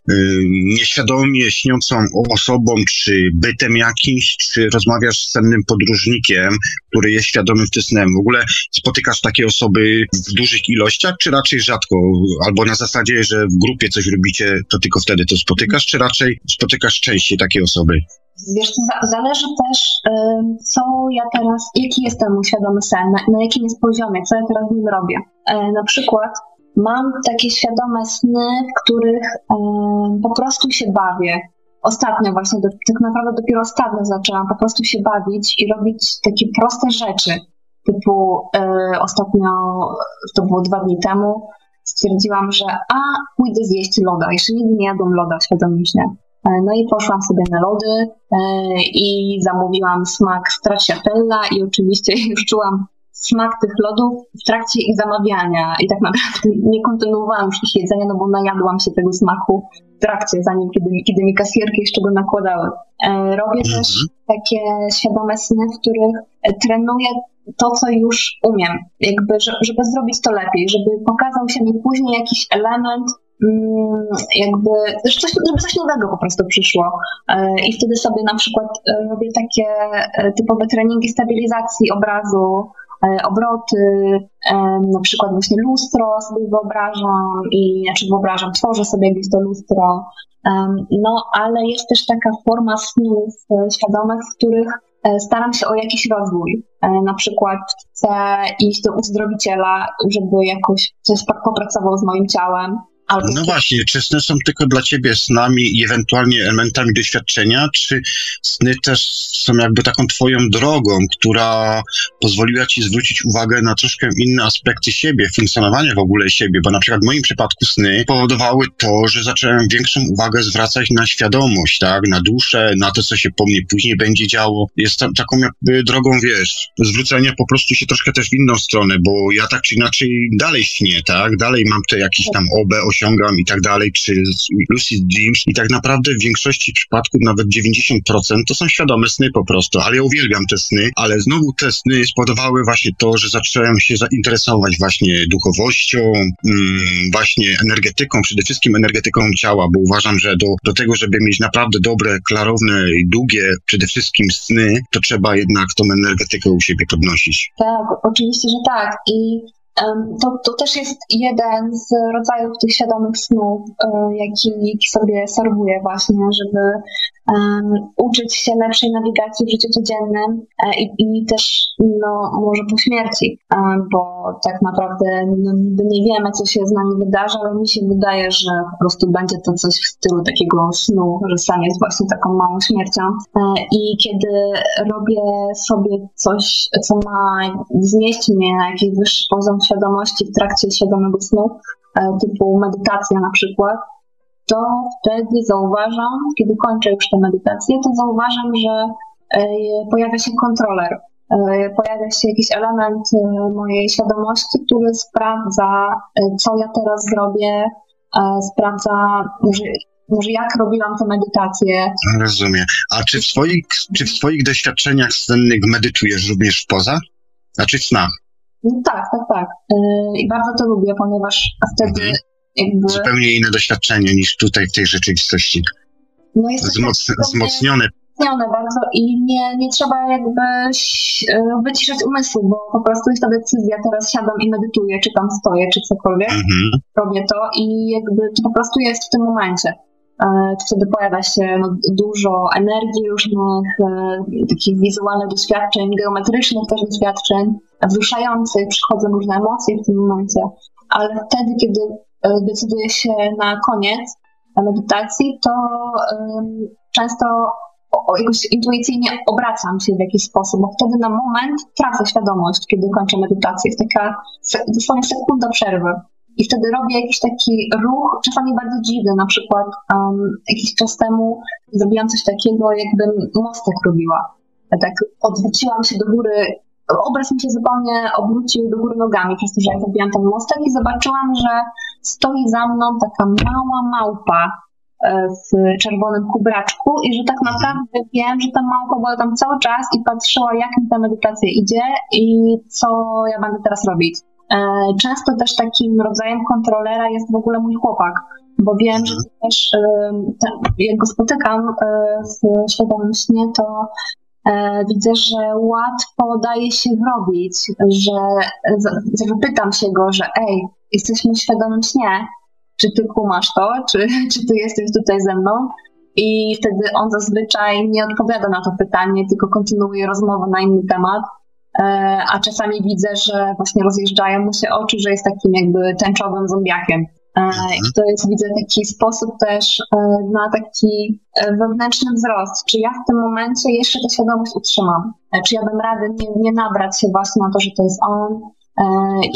e, nieświadomie śniącą osobą, czy bytem jakimś, czy rozmawiasz z sennym podróżnikiem, który jest świadomym wtysnem. W ogóle spotykasz takie osoby w dużych ilościach, czy raczej rzadko? Albo na zasadzie, że w grupie coś robicie, to tylko wtedy to spotykasz, czy raczej spotykasz częściej takie osoby? Wiesz, zależy też, co ja teraz, jaki jest ten mój świadomy sen, na, na jakim jest poziomie, co ja teraz w nim robię. E, na przykład mam takie świadome sny, w których po prostu się bawię. Ostatnio właśnie, do, tak naprawdę dopiero ostatnio zaczęłam po prostu się bawić i robić takie proste rzeczy. Typu e, ostatnio, to było dwa dni temu, stwierdziłam, że a, pójdę zjeść loda. Jeszcze nigdy nie jadłam loda świadomie śnie. E, no i poszłam sobie na lody e, i zamówiłam smak stracciatella i oczywiście już czułam smak tych lodów w trakcie ich zamawiania i tak naprawdę nie kontynuowałam już ich jedzenia, no bo najadłam się tego smaku w trakcie, zanim kiedy, kiedy mi kasjerki jeszcze go nakładały. E, robię mhm. też takie świadome sny, w których trenuję to, co już umiem, jakby, żeby zrobić to lepiej, żeby pokazał się mi później jakiś element, jakby, że coś, żeby coś nowego po prostu przyszło. E, I wtedy sobie na przykład e, robię takie e, typowe treningi stabilizacji obrazu, obroty, na przykład właśnie lustro sobie wyobrażam i znaczy wyobrażam, tworzę sobie jakieś to lustro. No, ale jest też taka forma snów świadomych, w których staram się o jakiś rozwój. Na przykład chcę iść do uzdrowiciela, żeby jakoś coś popracował z moim ciałem no właśnie, czy sny są tylko dla ciebie snami i ewentualnie elementami doświadczenia, czy sny też są jakby taką twoją drogą, która pozwoliła ci zwrócić uwagę na troszkę inne aspekty siebie, funkcjonowania w ogóle siebie, bo na przykład w moim przypadku sny powodowały to, że zacząłem większą uwagę zwracać na świadomość, tak, na duszę, na to, co się po mnie później będzie działo. Jest tam taką jakby drogą, wiesz, zwrócenia po prostu się troszkę też w inną stronę, bo ja tak czy inaczej dalej śnię, tak, dalej mam te jakieś tam OB, osiągam i tak dalej, czy lucid dreams i tak naprawdę w większości przypadków, nawet 90% to są świadome sny po prostu, ale ja uwielbiam te sny, ale znowu te sny spowodowały właśnie to, że zacząłem się zainteresować właśnie duchowością, mm, właśnie energetyką, przede wszystkim energetyką ciała, bo uważam, że do, do tego, żeby mieć naprawdę dobre, klarowne i długie przede wszystkim sny, to trzeba jednak tą energetykę u siebie podnosić. Tak, oczywiście, że tak i to, to też jest jeden z rodzajów tych świadomych snów, e, jaki sobie serwuję właśnie, żeby um, uczyć się lepszej nawigacji w życiu codziennym e, i, i też no, może po śmierci, bo tak naprawdę no, niby nie wiemy, co się z nami wydarzy, ale mi się wydaje, że po prostu będzie to coś w stylu takiego snu, że sam jest właśnie taką małą śmiercią. E, I kiedy robię sobie coś, co ma znieść mnie na jakiś wyższy poziom świadomości w trakcie świadomego snu, e, typu medytacja na przykład, to wtedy zauważam, kiedy kończę już tę medytację, to zauważam, że e, pojawia się kontroler. E, pojawia się jakiś element e, mojej świadomości, który sprawdza, co ja teraz zrobię, sprawdza, może, może jak robiłam tę medytację. Rozumiem. A czy w swoich, czy w swoich doświadczeniach sennych medytujesz również w poza? Znaczy w snach? No tak, tak, tak. I bardzo to lubię, ponieważ wtedy mhm jakby... Zupełnie inne doświadczenie niż tutaj w tej rzeczywistości. No Wzmoc, wzmocnione. Wzmocnione bardzo i nie, nie trzeba jakby e, wyciszać umysłu, bo po prostu jest ta decyzja, teraz siadam i medytuję, czy tam stoję, czy cokolwiek, mhm. robię to i jakby to po prostu jest w tym momencie. E, wtedy pojawia się no, dużo energii różnych, e, takich wizualnych doświadczeń, geometrycznych też doświadczeń, wzruszających, przychodzą różne emocje w tym momencie, ale wtedy, kiedy decyduje się na koniec medytacji, to często jakoś intuicyjnie obracam się w jakiś sposób, bo wtedy na moment tracę świadomość, kiedy kończę medytację. Jest taka dosłownie sekunda przerwy. I wtedy robię jakiś taki ruch, czasami bardzo dziwny, na przykład um, jakiś czas temu zrobiłam coś takiego, jakbym mostek robiła. Tak odwróciłam się do góry obraz mi się zupełnie obrócił do góry nogami. Przez to, że ja zrobiłam ten mostek i zobaczyłam, że stoi za mną taka mała małpa, e, w czerwonym kubraczku i że tak naprawdę wiem, że ta małpa była tam cały czas i patrzyła, jak mi ta medytacja idzie i co ja będę teraz robić. E, często też takim rodzajem kontrolera jest w ogóle mój chłopak, bo wiem, że też jak go spotykam w świadomym śnie, to widzę, że łatwo daje się wrobić, że zapytam się go, że ej, jesteśmy świadomym śnie, czy ty kumasz to, czy, czy ty jesteś tutaj ze mną? I wtedy on zazwyczaj nie odpowiada na to pytanie, tylko kontynuuje rozmowę na inny temat. E, a czasami widzę, że właśnie rozjeżdżają mu się oczy, że jest takim jakby tęczowym zombiakiem. E, I to jest, widzę, taki sposób też e, na taki wewnętrzny wzrost. Czy ja w tym momencie jeszcze tę świadomość utrzymam? Czy ja bym radę nie, nie nabrać się właśnie na to, że to jest on, E,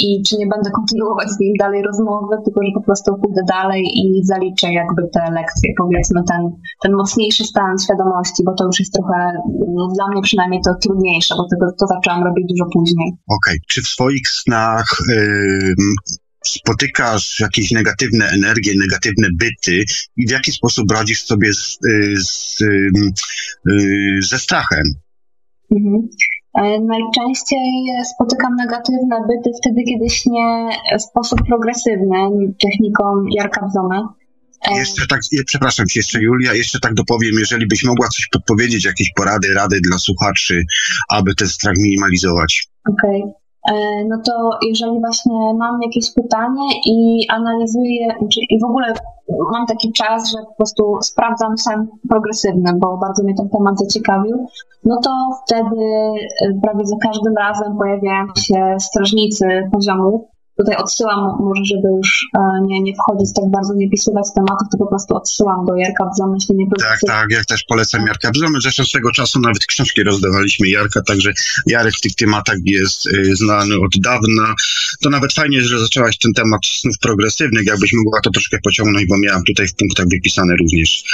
i czy nie będę kontynuować z nim dalej rozmowy, tylko że po prostu pójdę dalej i zaliczę jakby te lekcje, powiedzmy ten, ten mocniejszy stan świadomości, bo to już jest trochę, no, dla mnie przynajmniej to trudniejsze, bo tego to zaczęłam robić dużo później. Okej, okay. czy w swoich snach yy, spotykasz jakieś negatywne energie, negatywne byty i w jaki sposób radzisz sobie z, y, z, yy, ze strachem? Mhm. E, najczęściej spotykam negatywne byty wtedy, kiedy śnię w sposób progresywny techniką Jarka. E, jeszcze tak, przepraszam cię jeszcze Julia, jeszcze tak dopowiem, jeżeli byś mogła coś podpowiedzieć, jakieś porady, rady dla słuchaczy, aby ten strach minimalizować. Okej. Okay. E, no to jeżeli właśnie mam jakieś pytanie i analizuję, i w ogóle mam taki czas, że po prostu sprawdzam sen progresywny, bo bardzo mnie ten temat zaciekawił, no to wtedy e, prawie za każdym razem pojawiają się strażnicy poziomów, Tutaj odsyłam, może żeby już e, nie, nie wchodzić tak bardzo, nie pisywać tematów, to po prostu odsyłam do Jarka Bzony, jeśli nie Tak, tak, ja też polecam Jarka Bzony. Zresztą z tego czasu nawet książki rozdawaliśmy Jarka, także Jarek w tych tematach jest y, znany od dawna. To nawet fajnie, że zaczęłaś ten temat snów progresywnych, jakbyś mogła to troszkę pociągnąć, bo miałam tutaj w punktach wypisane również.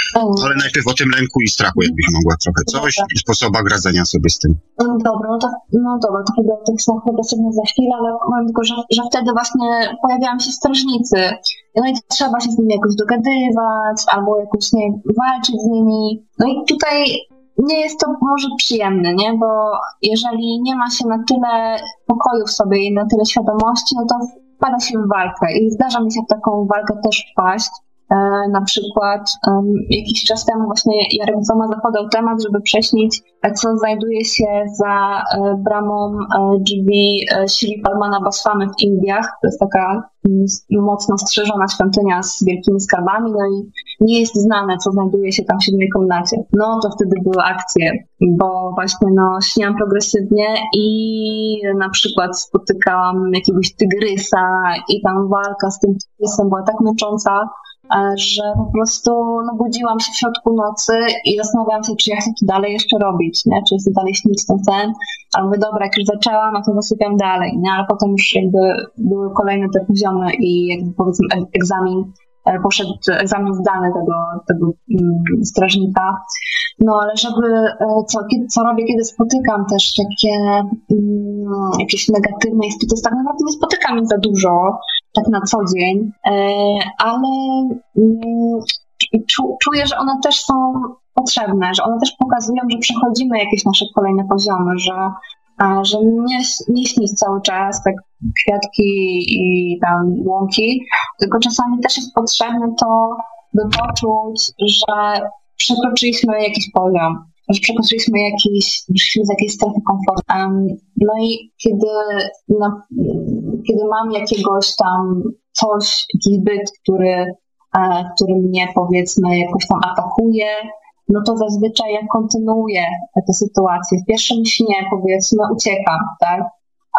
Ale najpierw o tym lęku i strachu, jakbyś mogła trochę coś i sposobach radzenia sobie z tym. No dobra, no to, no dobra, to chyba o tych snach progresywnych za chwilę, ale mam tylko, że, że wtedy właśnie pojawiają się strażnicy. No i trzeba się z nimi jakoś dogadywać, albo jakoś nie walczyć z nimi. No i tutaj nie jest to może przyjemne, nie? Bo jeżeli nie ma się na tyle pokoju w sobie i na tyle świadomości, no to wpada się w walkę. I zdarza mi się w taką walkę też wpaść. E, na przykład um, jakiś czas temu właśnie Jarek Zoma zapadał temat, żeby prześnić, e, co znajduje się za e, bramą e, drzwi e, Shri Padmana Baswamy w Indiach. To jest taka mocno strzeżona świątynia z wielkimi skarbami, no i nie jest znane, co znajduje się tam w siódmej komnacie. No to wtedy były akcje, bo właśnie no śniłam progresywnie i na przykład spotykałam jakiegoś tygrysa i tam walka z tym tygrysem była tak męcząca, że po prostu no, budziłam się w środku nocy i zastanawiałam się, czy ja chcę to dalej jeszcze robić, nie? czy chcę dalej śnić ten sen, a mówię, dobra, jak już zaczęłam, a to zasypiam dalej, nie? ale potem już jakby były kolejne te poziomy i jakby powiedzmy egzamin e, poszedł egzamin zdany tego, tego um, strażnika. No ale żeby, e, co, co robię, kiedy spotykam też takie um, jakieś negatywne istoty, tak naprawdę nie spotykam ich za dużo, tak na co dzień, e, ale um, czuję, że one też są potrzebne, że one też pokazują, że przechodzimy jakieś nasze kolejne poziomy, że, że nie, nie śnić cały czas tak kwiatki i tam łąki, tylko czasami też jest potrzebne to, by poczuć, że przekroczyliśmy jakiś poziom, że przekroczyliśmy jakiś, wyszliśmy z jakiejś strefy komfortu. no i kiedy, kiedy mam jakiegoś tam coś, jakiś byt, który, e, który mnie powiedzmy jakoś tam atakuje, no to zazwyczaj ja kontynuuję tę sytuację. W pierwszym śnie powiedzmy uciekam, tak?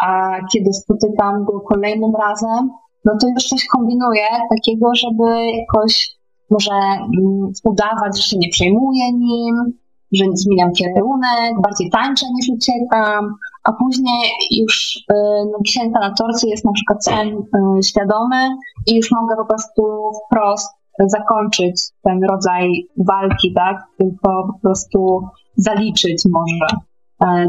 A kiedy spotykam go kolejnym razem, no to już coś kombinuję takiego, żeby jakoś może um, udawać, że się nie przejmuję nim, że zmieniam kierunek, bardziej tańczę niż uciekam, a później już y, no, na torcie jest na przykład sen y, świadomy i już mogę po prostu wprost zakończyć ten rodzaj walki, tak? Tylko po prostu zaliczyć może,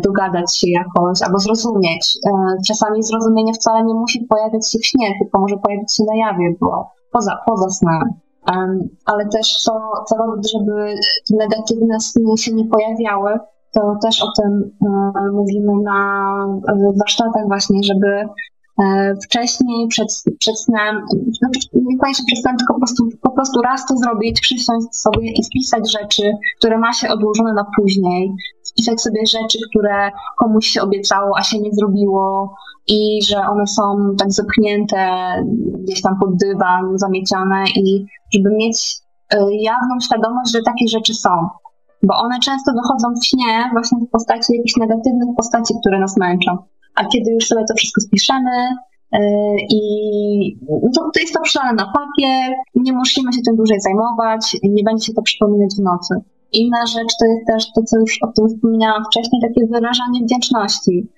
dogadać się jakoś albo zrozumieć. E, czasami zrozumienie wcale nie musi pojawiać się w śnie, tylko może pojawić się na jawie, bo poza, poza snem. ale też co, co robić, żeby negatywne sny się nie pojawiały, to też o tym e, mówimy na warsztatach właśnie, żeby e, wcześniej, przed, przed snem, znaczy niekoniecznie przed snem, tylko po prostu, po prostu raz to zrobić, przysiąść sobie i spisać rzeczy, które ma się odłożone na później, spisać sobie rzeczy, które komuś się obiecało, a się nie zrobiło i że one są tak zepchnięte gdzieś tam pod dywan, zamiecione i żeby mieć e, jawną świadomość, że takie rzeczy są bo one często wychodzą w śnie właśnie w postaci jakichś negatywnych postaci, które nas męczą. A kiedy już sobie to wszystko spiszemy yy, i no to, to jest to przelane na papier, nie musimy się tym dłużej zajmować, nie będzie się to przypominać w nocy. Inna rzecz to jest też to, co już o tym wspomniałam wcześniej, takie wyrażanie wdzięczności.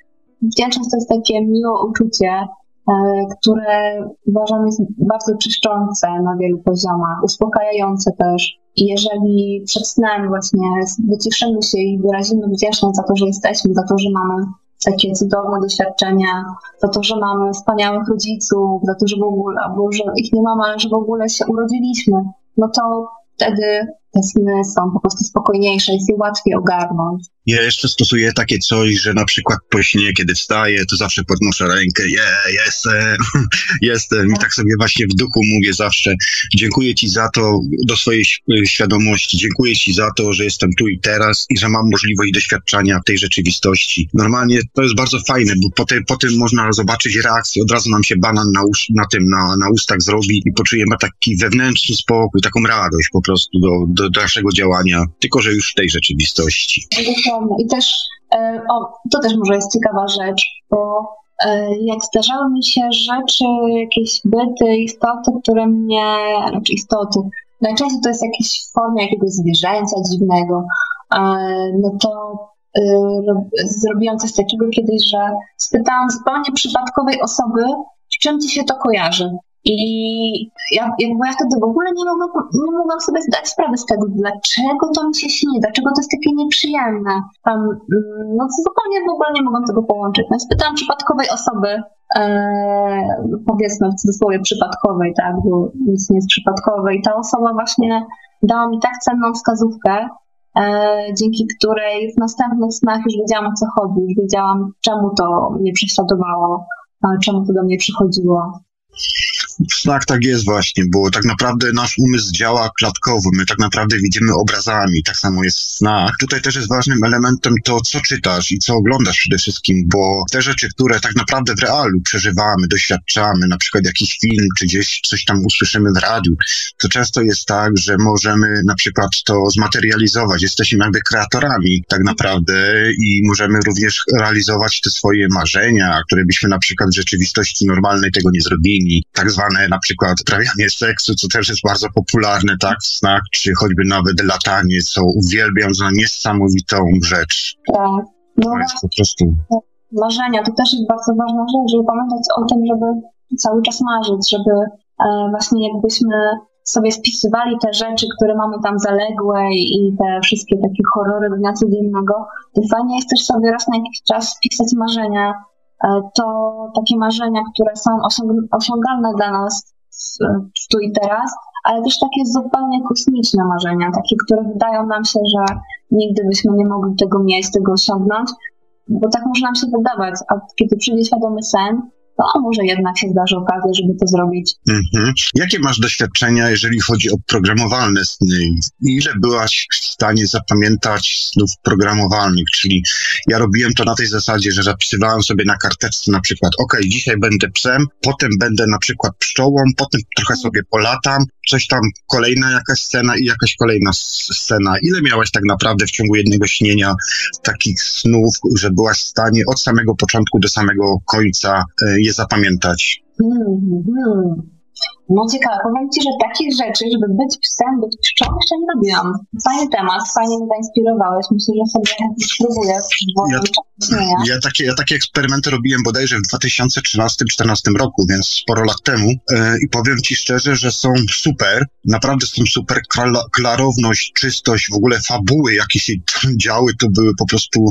Wdzięczność to jest takie miłe uczucie, E, które uważam jest bardzo czyszczące na wielu poziomach, uspokajające też. I jeżeli przed snem właśnie wyciszymy się i wyrazimy wdzięczność za to, że jesteśmy, za to, że mamy takie cudowne doświadczenia, za to, że mamy wspaniałych rodziców, za to, że w ogóle, albo że ich nie mamy, ale że w ogóle się urodziliśmy, no to wtedy te sny są po prostu spokojniejsze, jest je łatwiej ogarnąć. Ja jeszcze stosuję takie coś, że na przykład po śnie, kiedy wstaję, to zawsze podnoszę rękę, je, jestem, jestem. I tak sobie właśnie w duchu mówię zawsze, dziękuję Ci za to, do swojej świadomości, dziękuję Ci za to, że jestem tu i teraz i że mam możliwość doświadczania tej rzeczywistości. Normalnie to jest bardzo fajne, bo po, te, po tym można zobaczyć reakcję, od razu nam się banan na, us, na tym, na, na ustach zrobi i poczujemy taki wewnętrzny spokój, taką radość po prostu do, do dalszego działania, tylko że już w tej rzeczywistości. I też, o, to też może jest ciekawa rzecz, bo jak zdarzały mi się rzeczy, jakieś byty, istoty, które mnie, znaczy istoty, najczęściej to jest jakieś formie jakiegoś zwierzęcia dziwnego, no to zrobiłam coś takiego kiedyś, że spytałam zupełnie przypadkowej osoby, z czym ci się to kojarzy. I ja, jakby ja wtedy w ogóle nie mogłam, nie mogłam sobie zdać sprawy z tego, dlaczego to mi się śni, dlaczego to jest takie nieprzyjemne. Tam, mm, no zupełnie w ogóle nie mogłam tego połączyć. No, spytałam przypadkowej osoby, e, powiedzmy w cudzysłowie przypadkowej, tak, bo nic nie jest przypadkowe i ta osoba właśnie dała mi tak cenną wskazówkę, e, dzięki której w następnych snach już wiedziałam o co chodzi, już wiedziałam czemu to mnie prześladowało, czemu to do mnie przychodziło. Tak, tak jest właśnie, bo tak naprawdę nasz umysł działa klatkowo, my tak naprawdę widzimy obrazami, tak samo jest w snach. Tutaj też jest ważnym elementem to, co czytasz i co oglądasz przede wszystkim, bo te rzeczy, które tak naprawdę w realu przeżywamy, doświadczamy, na przykład jakiś film, czy gdzieś coś tam usłyszymy w radiu, to często jest tak, że możemy na przykład to zmaterializować, jesteśmy jakby kreatorami tak naprawdę i możemy również realizować te swoje marzenia, które byśmy na przykład w rzeczywistości normalnej tego nie zrobili, tak zwane na przykład uprawianie seksu, co też jest bardzo popularne, tak, w snach, czy choćby nawet latanie, co uwielbiam za niesamowitą rzecz. Tak. No, to jest po prostu... Marzenia, to też jest bardzo ważna rzecz, żeby pamiętać o tym, żeby cały czas marzyć, żeby e, właśnie jakbyśmy sobie spisywali te rzeczy, które mamy tam zaległe i te wszystkie takie horrory dnia codziennego, to fajnie jest też sobie raz na jakiś czas spisać marzenia, to takie marzenia, które są osiągalne dla nas tu i teraz, ale też takie zupełnie kosmiczne marzenia, takie, które wydają nam się, że nigdy byśmy nie mogli tego mieć, tego osiągnąć, bo tak może nam się wydawać, a kiedy przyjdzie świadomy sen, a może jednak się zdarzy okazja, żeby to zrobić. Mhm. Jakie masz doświadczenia, jeżeli chodzi o programowalne sny? Ile byłaś w stanie zapamiętać snów programowalnych? Czyli ja robiłem to na tej zasadzie, że zapisywałem sobie na karteczce na przykład, ok, dzisiaj będę psem, potem będę na przykład pszczołą, potem trochę sobie polatam, coś tam, kolejna jakaś scena i jakaś kolejna scena. Ile miałaś tak naprawdę w ciągu jednego śnienia takich snów, że byłaś w stanie od samego początku do samego końca e, je zapamiętać? Hmm, hmm. No ciekawe, powiem Ci, że takich rzeczy, żeby być psem, być nie robiłam. Fajny temat, fajnie mnie zainspirowałeś. Myślę, że sobie spróbuję ja, ja, takie, ja takie eksperymenty robiłem bodajże w 2013-2014 roku, więc sporo lat temu e, i powiem Ci szczerze, że są super, naprawdę są super. Klarowność, czystość, w ogóle fabuły, jakie się działy, to były po prostu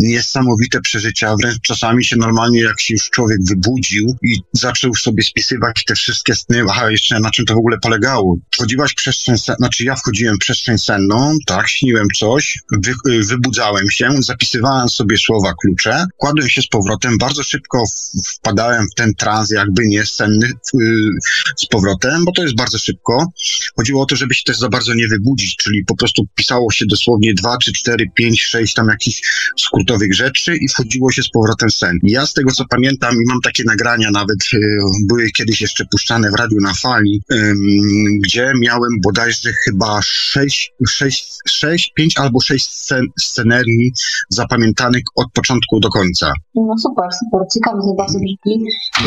niesamowite przeżycia. Wręcz czasami się normalnie, jak się już człowiek wybudził i zaczął sobie spisywać te wszystkie sny, Aha, jeszcze na czym to w ogóle polegało? Wchodziłaś w przestrzeń senną, znaczy ja wchodziłem w przestrzeń senną, tak, śniłem coś, wy, y, wybudzałem się, zapisywałem sobie słowa klucze, kładłem się z powrotem, bardzo szybko wpadałem w ten trans jakby nie senny z powrotem, bo to jest bardzo szybko. Chodziło o to, żeby się też za bardzo nie wybudzić, czyli po prostu pisało się dosłownie 2, 3, 4, 5, 6 tam jakichś skrótowych rzeczy i wchodziło się z powrotem sen. Ja z tego co pamiętam i mam takie nagrania nawet, y, były kiedyś jeszcze puszczane w radiu na fali, gdzie miałem bodajże chyba 6, 6, 6 5 albo 6 scen, scenerii zapamiętanych od początku do końca. No super, super, ciekawe, bardzo brzmi.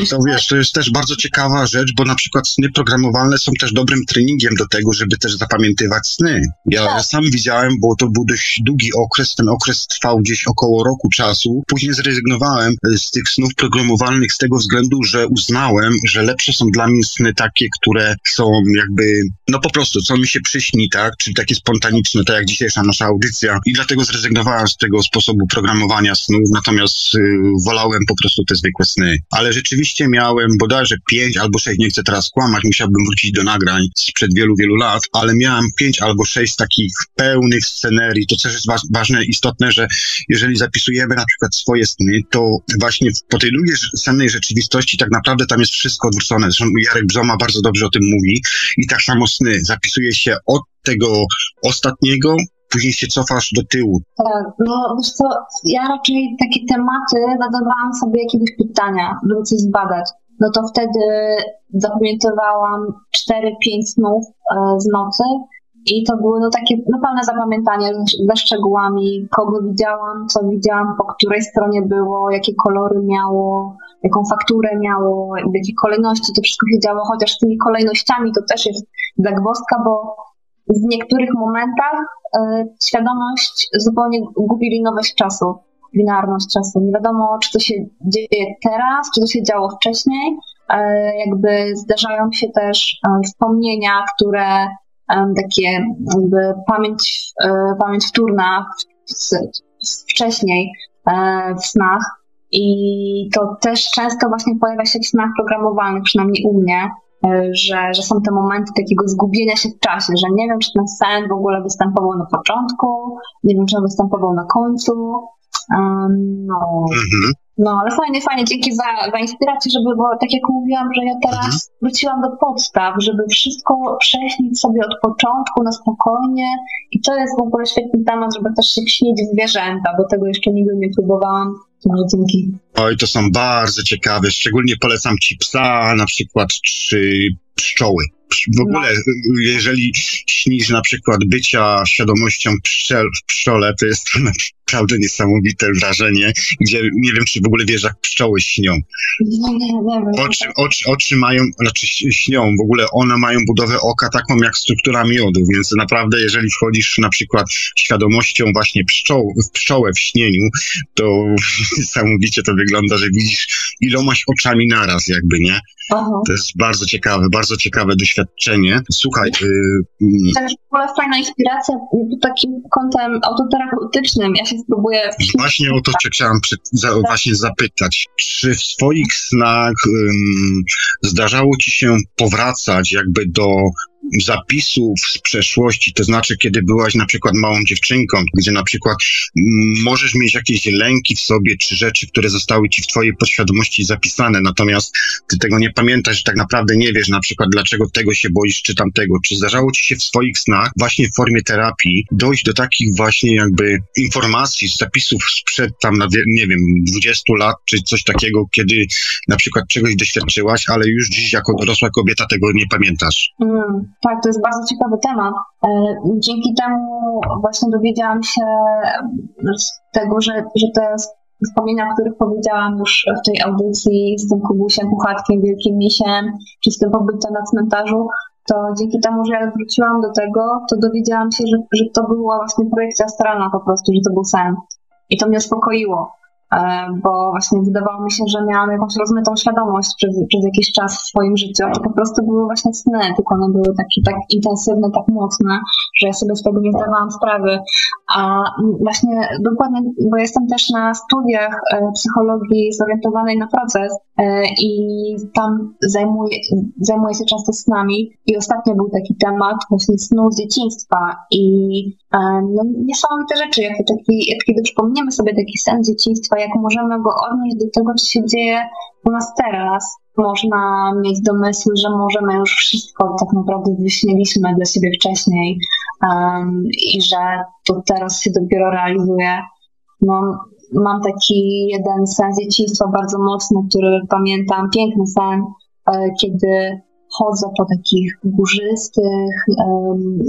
To wiesz, to jest też bardzo ciekawa rzecz, bo na przykład sny programowalne są też dobrym treningiem do tego, żeby też zapamiętywać sny. Ja tak. sam widziałem, bo to był dość długi okres, ten okres trwał gdzieś około roku czasu. Później zrezygnowałem z tych snów programowalnych z tego względu, że uznałem, że lepsze są dla mnie sny takie, które są jakby, no po prostu, co mi się przyśni, tak, czyli takie spontaniczne, tak jak dzisiejsza nasza audycja i dlatego zrezygnowałem z tego sposobu programowania snów, natomiast y, wolałem po prostu te zwykłe sny. Ale rzeczywiście miałem bodajże pięć albo sześć, nie chcę teraz kłamać, musiałbym wrócić do nagrań sprzed wielu, wielu lat, ale miałem pięć albo sześć takich pełnych scenerii. To też jest wa ważne, istotne, że jeżeli zapisujemy na przykład swoje sny, to właśnie po tej drugiej sennej rzeczywistości tak naprawdę tam jest wszystko odwrócone. Zresztą Jarek Bzoma bardzo dobrze o tym mówi i tak samo sny. Zapisuje się od tego ostatniego później się cofasz do tyłu. Tak, no wiesz co, ja raczej takie tematy zadawałam sobie jakiegoś pytania, żeby coś zbadać. No to wtedy zapamiętywałam 4-5 snów e, z nocy i to były no takie no pełne zapamiętanie ze szczegółami, kogo widziałam, co widziałam, po której stronie było, jakie kolory miało, jaką fakturę miało, w jakiej kolejności to wszystko się działo, chociaż z tymi kolejnościami to też jest zagwozdka, bo w niektórych momentach y, świadomość zupełnie gubi linowość czasu, binarność czasu. Nie wiadomo, czy to się dzieje teraz, czy to się działo wcześniej. Y, jakby zdarzają się też y, wspomnienia, które takie jakby pamięć, pamięć wtórna wcześniej w snach. I to też często właśnie pojawia się w snach programowalnych, przynajmniej u mnie, E, że, że są te momenty takiego zgubienia się w czasie, że nie wiem, czy ten sen w ogóle występował na początku, nie wiem, czy on występował na końcu. No. Mhm. No, ale fajnie, fajnie, dzięki za, za inspirację, żeby, bo tak jak mówiłam, że ja teraz mhm. wróciłam do podstaw, żeby wszystko prześnić sobie od początku na spokojnie i to jest w ogóle świetny temat, żeby też się śnić zwierzęta, bo tego jeszcze nigdy nie próbowałam. Może dzięki. Oj, to są bardzo ciekawe. Szczególnie polecam ci psa, na przykład, czy pszczoły. W ogóle, no. jeżeli śnisz na przykład bycia świadomością pszczel, w pszczole, to jest to naprawdę niesamowite wrażenie, gdzie nie wiem, czy w ogóle wiesz, jak pszczoły śnią. Nie. Oczy, oczy, oczy mają, znaczy śnią, w ogóle one mają budowę oka taką jak struktura miodu, więc naprawdę jeżeli wchodzisz na przykład świadomością właśnie pszczoł, w pszczołę w śnieniu, to niesamowicie to wygląda, że widzisz ilomaś oczami naraz jakby, nie? Aha. To jest bardzo ciekawe, bardzo ciekawe doświadczenie. Słuchaj... Yy, to jest w ogóle fajna inspiracja takim kątem autoterapeutycznym. Ja się spróbuję... Właśnie o to cię chciałam przy, za, tak. właśnie zapytać. Czy w swoich snach zdarzało ci się powracać jakby do zapisów z przeszłości, to znaczy kiedy byłaś na przykład małą dziewczynką, gdzie na przykład możesz mieć jakieś lęki w sobie, czy rzeczy, które zostały ci w twojej podświadomości zapisane, natomiast ty tego nie pamiętasz, tak naprawdę nie wiesz na przykład dlaczego tego się boisz, czy tamtego. Czy zdarzało ci się w swoich snach właśnie w formie terapii dojść do takich właśnie jakby informacji, zapisów sprzed tam, nie wiem, 20 lat, czy coś takiego, kiedy na przykład czegoś doświadczyłaś, ale już dziś jako dorosła kobieta tego nie pamiętasz? Mm. Tak, to jest bardzo ciekawy temat. E, dzięki temu właśnie dowiedziałam się z tego, że, że te wspomnienia, o których powiedziałam już w tej audycji z tym Kubusiem, Puchatkiem, Wielkim Misiem, czy z tym pobytem na cmentarzu, to dzięki temu, że ja wróciłam do tego, to dowiedziałam się, że, że to była właśnie projekcja astralna po prostu, że to był sen. I to mnie uspokoiło. E, bo właśnie wydawało mi się, że miałam jakąś rozmytą świadomość przez, przez jakiś czas w swoim życiu, to po prostu były właśnie sny, tylko one były takie tak intensywne, tak mocne, że ja sobie z tego nie zdawałam sprawy. A właśnie dokładnie, bo jestem też na studiach e, psychologii zorientowanej na proces, e, i tam zajmuje, zajmuje się często snami i ostatnio był taki temat właśnie snu z dzieciństwa i no, niesamowite rzeczy, jak, taki, jak kiedy przypomniemy sobie taki sen dzieciństwa, jak możemy go odnieść do tego, co się dzieje u nas teraz, można mieć domysły, że możemy już wszystko tak naprawdę wyśmieliśmy dla siebie wcześniej um, i że to teraz się dopiero realizuje. No, mam taki jeden sen dzieciństwa bardzo mocny, który pamiętam, piękny sen, e, kiedy chodzę po takich górzystych um,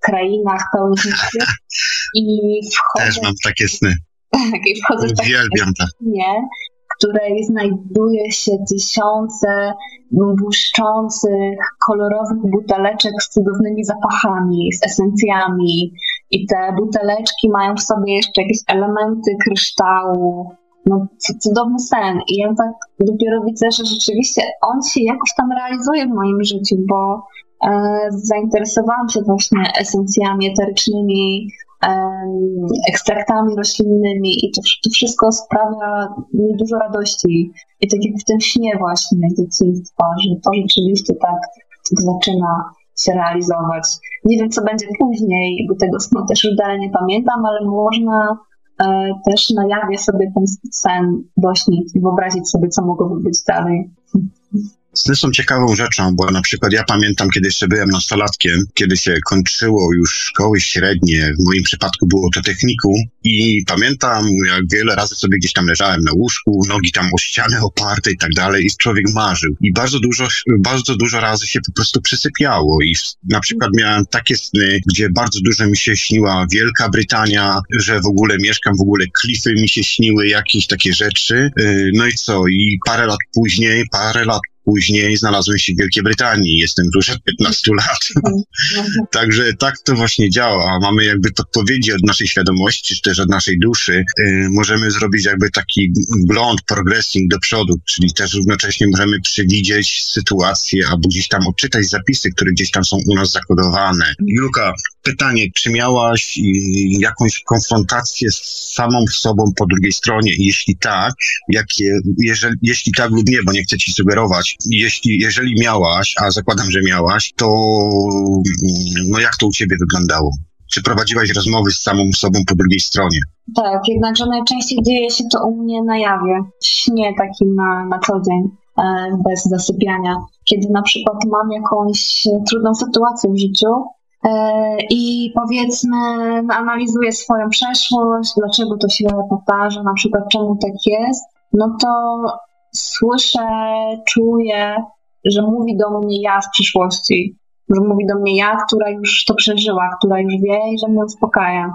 krainach pełnych i wchodzę... Też mam takie sny. Tak, i wchodzę w to. Nie, której znajduje się tysiące błyszczących, kolorowych buteleczek z cudownymi zapachami, z esencjami. I te buteleczki mają w sobie jeszcze jakieś elementy kryształu. No, cudowny sen. I ja tak dopiero widzę, że rzeczywiście on się jakoś tam realizuje w moim życiu, bo e, zainteresowałam się właśnie esencjami eterycznymi, ekstraktami roślinnymi i to, to wszystko sprawia mi dużo radości. I tak jak w tym śnie właśnie dzieciństwa, że to rzeczywiście tak zaczyna się realizować. Nie wiem, co będzie później, bo tego snu też już dalej nie pamiętam, ale można e, też na jawie sobie ten sen dośnić i wyobrazić sobie, co mogłoby być dalej. Sny są ciekawą rzeczą, bo na przykład ja pamiętam, kiedy jeszcze byłem nastolatkiem, kiedy się kończyło już szkoły średnie, w moim przypadku było to technikum i pamiętam, jak wiele razy sobie gdzieś tam leżałem na łóżku, nogi tam o ścianę oparte i tak dalej i człowiek marzył. I bardzo dużo, bardzo dużo razy się po prostu przysypiało i na przykład miałem takie sny, gdzie bardzo dużo mi się śniła Wielka Brytania, że w ogóle mieszkam, w ogóle klify mi się śniły, jakieś takie rzeczy. Y, no i co? I parę lat później, parę lat Później znalazłem się w Wielkiej Brytanii, jestem już od 15 lat. Także tak to właśnie działa. Mamy jakby podpowiedzi od naszej świadomości, czy też od naszej duszy. Yy, możemy zrobić jakby taki blond, progressing do przodu, czyli też równocześnie możemy przewidzieć sytuację albo gdzieś tam odczytać zapisy, które gdzieś tam są u nas zakodowane. Julka, pytanie, czy miałaś yy, jakąś konfrontację z samą sobą po drugiej stronie? Jeśli tak, jakie, jeżeli, jeśli tak lub nie, bo nie chcę ci sugerować, jeśli, jeżeli miałaś, a zakładam, że miałaś, to no jak to u ciebie wyglądało? Czy prowadziłaś rozmowy z samą sobą po drugiej stronie? Tak, jednakże najczęściej dzieje się to u mnie na jawie, w śnie takim na, na co dzień, e, bez zasypiania. Kiedy na przykład mam jakąś trudną sytuację w życiu, e, i powiedzmy analizuję swoją przeszłość, dlaczego to się powtarza, na przykład czemu tak jest, no to słyszę, czuję, że mówi do mnie ja z przyszłości, że mówi do mnie ja, która już to przeżyła, która już wie i że mnie uspokaja.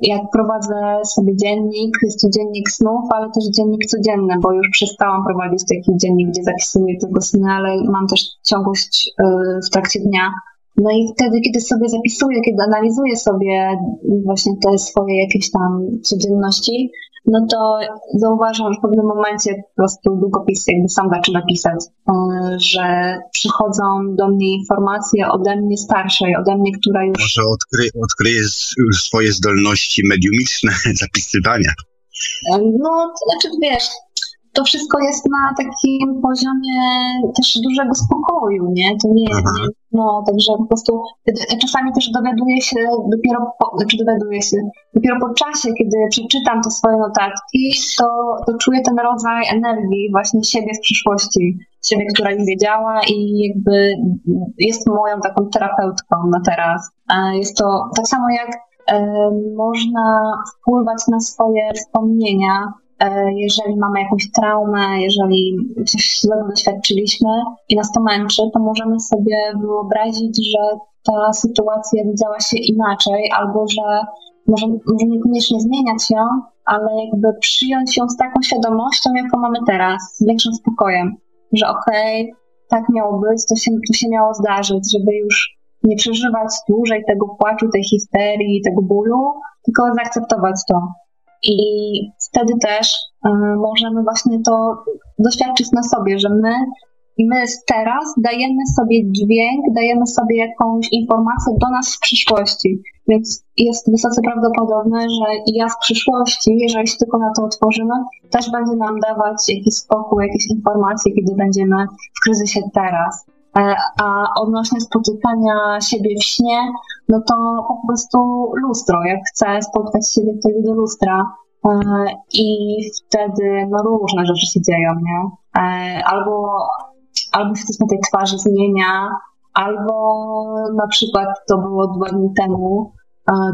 Jak prowadzę sobie dziennik, jest to dziennik snów, ale też dziennik codzienny, bo już przestałam prowadzić taki dziennik, gdzie zapisuję tylko sny, ale mam też ciągłość y, w trakcie dnia. No i wtedy, kiedy sobie zapisuję, kiedy analizuję sobie właśnie te swoje jakieś tam codzienności, no to zauważam, że w pewnym momencie po prostu długopis jakby sam zaczyna pisać, e, że przychodzą do mnie informacje ode mnie starszej, ode mnie, która już... Może odkry, odkryje swoje zdolności mediumiczne zapisywania. E, no, to znaczy wiesz, to wszystko jest na takim poziomie też dużego spokoju, nie? To nie jest, no, także po prostu czasami też dowiaduję się dopiero, po, czy dowiaduję się, dopiero po czasie, kiedy przeczytam te swoje notatki, to, to czuję ten rodzaj energii właśnie siebie z przyszłości, siebie, która nie wiedziała i jakby jest moją taką terapeutką na teraz. Jest to tak samo jak można wpływać na swoje wspomnienia jeżeli mamy jakąś traumę, jeżeli coś złego doświadczyliśmy i nas to męczy, to możemy sobie wyobrazić, że ta sytuacja widziała się inaczej, albo że może, może niekoniecznie zmieniać ją, ale jakby przyjąć ją z taką świadomością, jaką mamy teraz, z większym spokojem, że okej, okay, tak miało być, to się, to się miało zdarzyć, żeby już nie przeżywać dłużej tego płaczu, tej histerii, tego bólu, tylko zaakceptować to. I wtedy też y, możemy właśnie to doświadczyć na sobie, że my my teraz dajemy sobie dźwięk, dajemy sobie jakąś informację do nas w przyszłości. Więc jest wysoce prawdopodobne, że ja w przyszłości, jeżeli się tylko na to otworzymy, też będzie nam dawać jakiś spokój, jakieś informacje, kiedy będziemy w kryzysie teraz. E, a odnośnie spotykania siebie w śnie, no to po prostu lustro. Jak chcę spotkać siebie, to idę do lustra. E, I wtedy no różne rzeczy się dzieją, nie? E, albo, albo się coś na tej twarzy zmienia, albo na przykład to było dwa dni temu,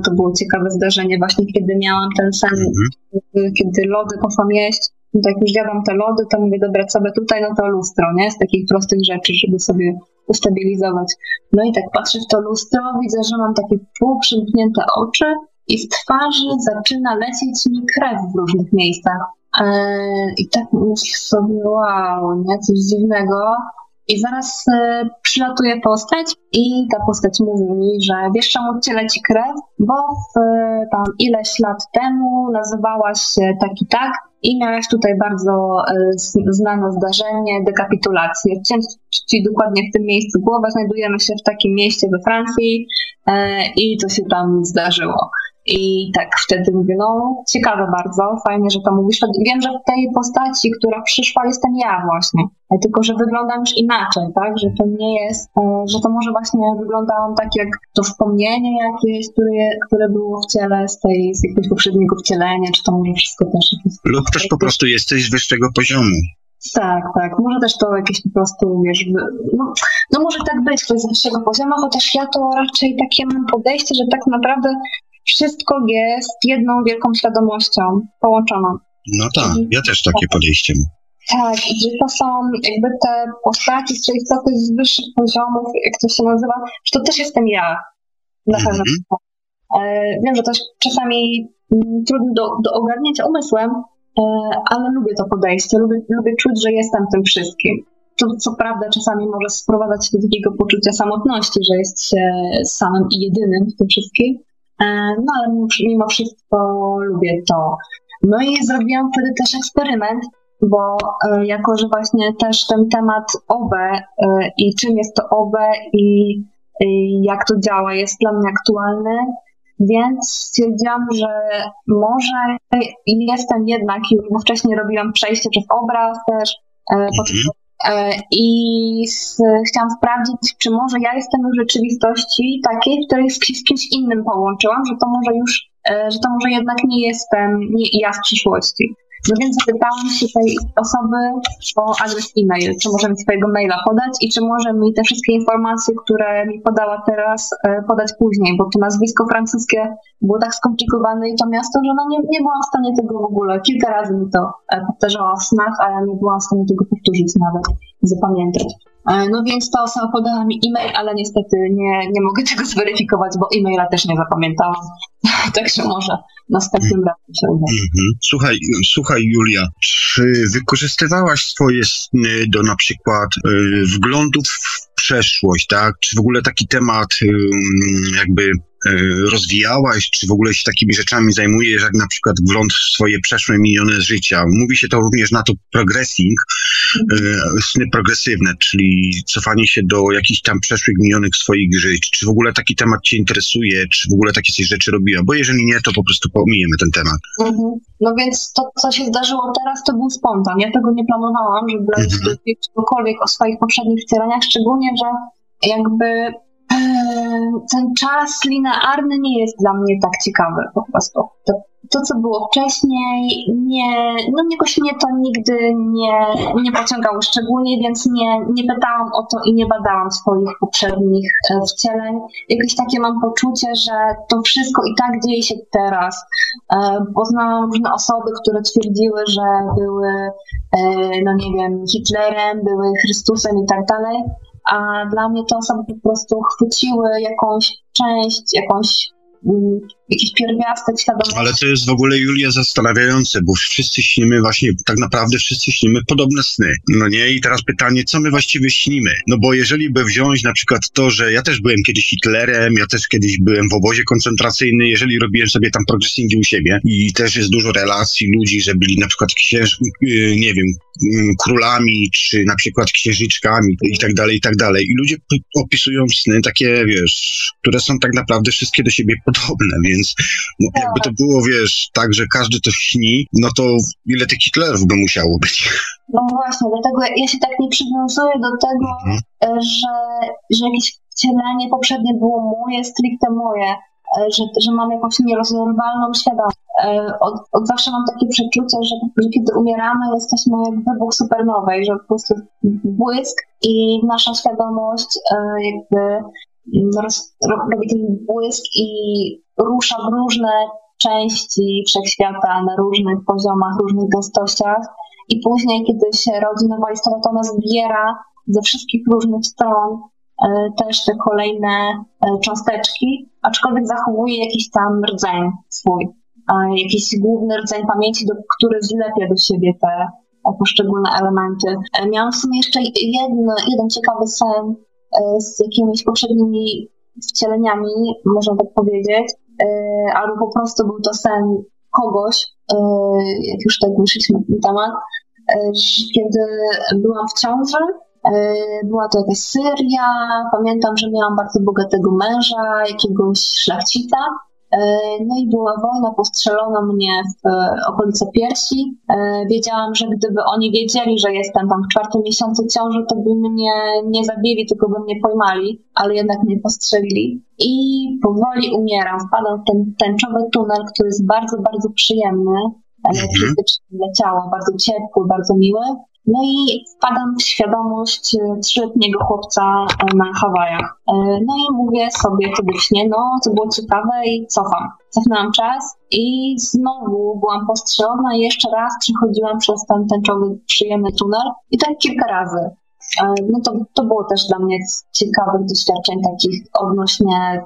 to było ciekawe zdarzenie właśnie, kiedy miałam ten sen, mhm. kiedy lody poszłam jeść, no tak już jadam te lody, to mówię, dobra, co by tutaj, no to lustro, nie? Z takich prostych rzeczy, żeby sobie ustabilizować. No i tak patrzę w to lustro, widzę, że mam takie półprzymknięte oczy i w twarzy zaczyna lecieć mi krew w różnych miejscach. Eee, I tak myślę sobie, wow, nie? Coś dziwnego. I zaraz y, przylatuje postać i ta postać mówi mi, że wiesz czemu cię leci krew? Bo w, tam ileś lat temu nazywałaś się tak i tak i miałaś tutaj bardzo y, znane zdarzenie dekapitulacji. Odciąć ci dokładnie w tym miejscu głowę. Znajdujemy się w takim mieście we Francji y, i to się tam zdarzyło. I tak wtedy mówię, no ciekawe bardzo, fajnie, że to mówisz. Wiem, że w tej postaci, która przyszła, jestem ja właśnie. Tylko, że wyglądam już inaczej, tak? Że to nie jest, e, że to może właśnie wyglądałam tak jak to wspomnienie jakieś, które, które było w ciele z tej, z jakiegoś poprzedniego wcielenia, czy to może wszystko też jakieś... Lub też po prostu jesteś z wyższego poziomu. Tak, tak. Może też to jakieś po prostu, wiesz, no, no może tak być, to jest z wyższego poziomu, chociaż ja to raczej takie mam podejście, że tak naprawdę wszystko jest jedną wielką świadomością połączoną. No tak, ja też takie podejście mam. Tak, że to są jakby te postaci z tej istoty z wyższych poziomów, jak to się nazywa, że to też jestem ja. Na pewno. Mm -hmm. Wiem, że to jest czasami mm, trudno do, do ogarnięcia umysłem, e, ale lubię to podejście, lubię, lubię czuć, że jestem tym wszystkim. To co prawda czasami może sprowadzać do takiego poczucia samotności, że jest się samym i jedynym w tym wszystkim, no ale mimo wszystko lubię to. No i zrobiłam wtedy też eksperyment, bo e, jako, że właśnie też ten temat OB e, i czym jest to OB i, jak to działa jest dla mnie aktualny, więc stwierdziłam, że może jestem jednak, bo wcześniej robiłam przejście przez obraz też, mhm. E, I chciałam sprawdzić, czy może ja jestem w rzeczywistości takiej, w której z, z kimś innym połączyłam, że to może już, e, że to może jednak nie jestem nie ja z przyszłości. No więc zapytałam się tej osoby o adres e-mail, czy może mi swojego maila podać i czy może mi te wszystkie informacje, które mi podała teraz, e, podać później, bo to nazwisko francuskie było tak skomplikowane i to miasto, że no nie, nie byłam w stanie tego w ogóle. Kilka razy mi to e, powtarzała w snach, a ja nie byłam w stanie tego powtórzyć nawet, zapamiętać. E, no więc ta osoba podała mi e-mail, ale niestety nie, nie mogę tego zweryfikować, bo e-maila też nie zapamiętałam. Także może następnym razem się uda. Mhm. Słuchaj, słuchaj Julia, czy wykorzystywałaś swoje sny do na przykład y, wglądów w przeszłość, tak? Czy w ogóle taki temat jakby rozwijałaś, czy w ogóle się takimi rzeczami zajmujesz, jak na przykład wgląd w swoje przeszłe, minione życia. Mówi się to również na to progressing, e, sny progresywne, czyli cofanie się do jakichś tam przeszłych, minionych swoich żyć. Czy w ogóle taki temat Cię interesuje, czy w ogóle takie coś rzeczy robiła? Bo jeżeli nie, to po prostu pomijemy ten temat. Mhm. No więc to, co się zdarzyło teraz, to był spontan. Ja tego nie planowałam, żeby mhm. czegokolwiek o swoich poprzednich wcieleniach, szczególnie, że jakby ten czas linearny nie jest dla mnie tak ciekawy po prostu. To, to co było wcześniej, nie, no jakoś mnie to nigdy nie, nie pociągało szczególnie, więc nie, nie pytałam o to i nie badałam swoich poprzednich e, wcieleń. Jakieś takie mam poczucie, że to wszystko i tak dzieje się teraz. E, poznałam różne osoby, które twierdziły, że były, e, no nie wiem, Hitlerem, były Chrystusem i tak dalej a dla mnie te osoby po prostu chwyciły jakąś część, jakąś mm, jakiś pierwiastek świadomości. Ale to jest w ogóle, Julia, zastanawiające, bo wszyscy śnimy właśnie, tak naprawdę wszyscy śnimy podobne sny. No nie? I teraz pytanie, co my właściwie śnimy? No bo jeżeli by wziąć na przykład to, że ja też byłem kiedyś Hitlerem, ja też kiedyś byłem w obozie koncentracyjnym, jeżeli robiłem sobie tam progressingi u siebie i też jest dużo relacji ludzi, że byli na przykład księż, yy, nie wiem, yy, królami, czy na przykład księżniczkami i tak dalej, i tak dalej. I ludzie opisują sny takie, wiesz, które są tak naprawdę wszystkie do siebie podobne, więc no, jakby to było, wiesz, tak, że każdy to śni, no to ile tych Hitlerów by musiało być? No właśnie, dlatego ja się tak nie przywiązuję do tego, mhm. że, że jakieś wcielenie poprzednie było moje, stricte moje, że, że mam jakąś nierozerwalną świadomość. Od, od zawsze mam takie przeczucie, że, że kiedy umieramy, jesteśmy jak wybuch supernowej, że po prostu błysk i nasza świadomość jakby roz, robi ten błysk i rusza w różne części wszechświata, na różnych poziomach, różnych gęstościach. I później, kiedy się rodzi nowa istota, to ona zbiera ze wszystkich różnych stron e, też te kolejne e, cząsteczki, aczkolwiek zachowuje jakiś tam rdzeń swój, jakiś główny rdzeń pamięci, do, który zlepia do siebie te poszczególne elementy. E, miałam w sumie jeszcze jeden, jeden ciekawy sen z jakimiś poprzednimi wcieleniami, można tak powiedzieć, albo po prostu był to sen kogoś, e, jak już tak wyszliśmy na ten temat, e, kiedy byłam w ciąży, e, była to jakaś Syria. Pamiętam, że miałam bardzo bogatego męża, jakiegoś szlachcita. E, no i była wojna, postrzelono mnie w e, okolice piersi. E, wiedziałam, że gdyby oni wiedzieli, że jestem tam w czwartym miesiącu ciąży, to by mnie nie zabili, tylko by mnie pojmali, ale jednak mnie postrzelili. I powoli umieram. Wpadam w ten tęczowy tunel, który jest bardzo, bardzo przyjemny, mhm. fizycznie dla ciała, bardzo ciepły, bardzo miły. No i wpadam w świadomość e, trzyletniego chłopca e, na Hawajach. E, no i mówię sobie śnie, no to było ciekawe i cofam. Cofnęłam czas i znowu byłam postrzelona i jeszcze raz przechodziłam przez ten tęczowy, przyjemny tunel i tak kilka razy. No to, to było też dla mnie ciekawych doświadczeń takich odnośnie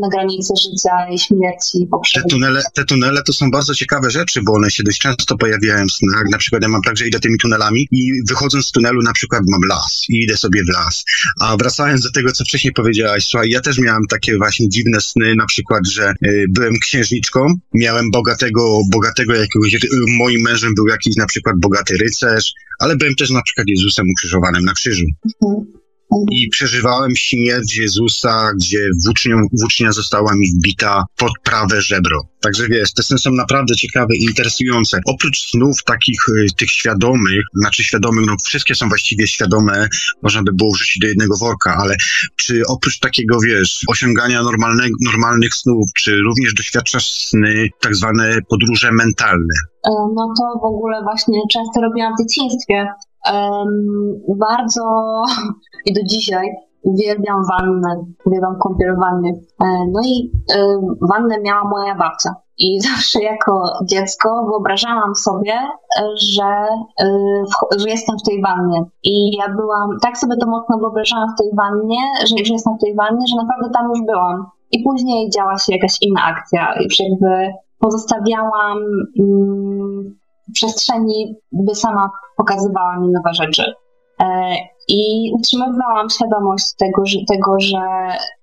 na granicy życia i śmierci. Te tunele, te tunele to są bardzo ciekawe rzeczy, bo one się dość często pojawiają w snach. Na przykład ja mam tak, że idę tymi tunelami i wychodząc z tunelu na przykład mam las i idę sobie w las. A wracając do tego, co wcześniej powiedziałaś, słuchaj, ja też miałem takie właśnie dziwne sny, na przykład, że y, byłem księżniczką, miałem bogatego, bogatego jakiegoś, y, moim mężem był jakiś na przykład bogaty rycerz, ale byłem też na przykład Jezusem ukrzyżowanym na krzyżu. I przeżywałem śmierć Jezusa, gdzie włócznią, włócznia została mi wbita pod prawe żebro. Także wiesz, te sny są naprawdę ciekawe i interesujące. Oprócz snów takich, y, tych świadomych, znaczy świadomych, no wszystkie są właściwie świadome, można by było wrzucić do jednego worka, ale czy oprócz takiego, wiesz, osiągania normalnych snów, czy również doświadczasz sny, tak zwane podróże mentalne? E, no to w ogóle właśnie często robiłam w dzieciństwie. Um, bardzo i do dzisiaj uwielbiam wannę, uwielbiam kąpiel w wannie. E, no i um, wannę miała moja babcia. I zawsze jako dziecko wyobrażałam sobie, że, że jestem w tej wannie. I ja byłam, tak sobie to mocno wyobrażałam w tej wannie, że, że jestem w tej wannie, że naprawdę tam już byłam. I później działa się jakaś inna akcja. Już jakby pozostawiałam mm, przestrzeni, by sama pokazywała mi nowe rzeczy. E, I utrzymywałam świadomość tego, że, tego że,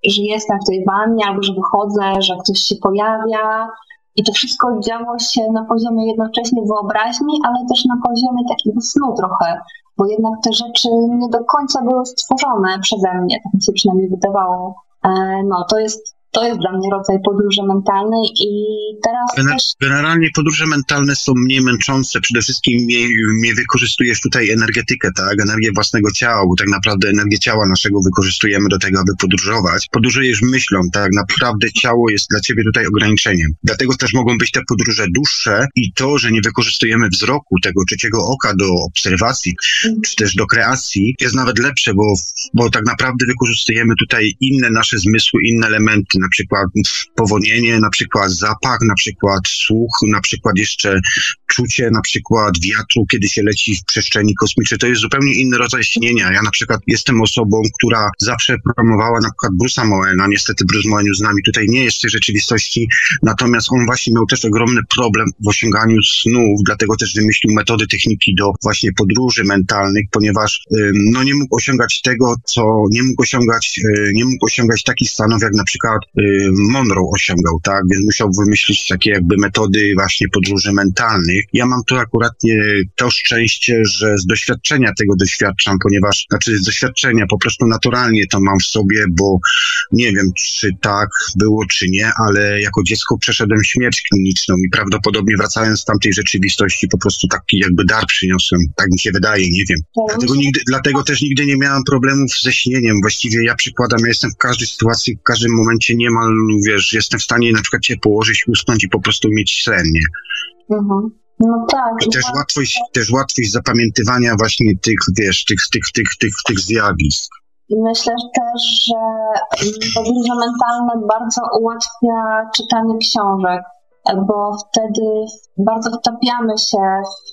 że jestem w tej wannie, albo że wychodzę, że ktoś się pojawia. I to wszystko działo się na poziomie jednocześnie wyobraźni, ale też na poziomie takiego snu trochę, bo jednak te rzeczy nie do końca były stworzone przeze mnie, tak mi się przynajmniej wydawało. E, no, to jest to jest dla mnie rodzaj podróży mentalnej i teraz Gener też... Generalnie podróże mentalne są mniej męczące, przede wszystkim mniej, mniej wykorzystujesz tutaj energetykę, tak, energię własnego ciała, bo tak naprawdę energię ciała naszego wykorzystujemy do tego, aby podróżować. Podróżujesz myślą, tak naprawdę ciało jest dla ciebie tutaj ograniczeniem. Dlatego też mogą być te podróże dłuższe i to, że nie wykorzystujemy wzroku, tego trzeciego oka do obserwacji, mm. czy też do kreacji, jest nawet lepsze, bo, bo tak naprawdę wykorzystujemy tutaj inne nasze zmysły, inne elementy, na przykład powonienie, na przykład zapach, na przykład słuch, na przykład jeszcze czucie na przykład wiatru, kiedy się leci w przestrzeni kosmicznej. To jest zupełnie inny rodzaj śnienia. Ja na przykład jestem osobą, która zawsze promowała na przykład Bruce'a Moena. Niestety Bruce Moen z nami tutaj nie jest w tej rzeczywistości, natomiast on właśnie miał też ogromny problem w osiąganiu snów, dlatego też wymyślił metody, techniki do właśnie podróży mentalnych, ponieważ no nie mógł osiągać tego, co nie mógł osiągać, y, nie mógł osiągać takich stanów, jak na przykład y, Monroe osiągał, tak? Więc musiał wymyślić takie jakby metody właśnie podróży mentalnych. Ja mam tu akurat to szczęście, że z doświadczenia tego doświadczam, ponieważ, znaczy z doświadczenia po prostu naturalnie to mam w sobie, bo nie wiem, czy tak było, czy nie, ale jako dziecko przeszedłem śmierć kliniczną i prawdopodobnie wracając z tamtej rzeczywistości po prostu taki jakby dar przyniosłem. Tak mi się wydaje, nie wiem. Dlatego, nigdy, dlatego też nigdy nie miałem problemów ze śnieniem. Właściwie ja przykładam, ja jestem w każdej sytuacji, w każdym momencie niemal, wiesz, jestem w stanie na przykład się położyć, usnąć i po prostu mieć sen, nie? Mhm. No tak. I też łatwość, też łatwość zapamiętywania właśnie tych, wiesz, tych, tych, tych, tych, tych zjawisk. Myślę też, że podróże mentalne bardzo ułatwia czytanie książek, bo wtedy bardzo wtapiamy się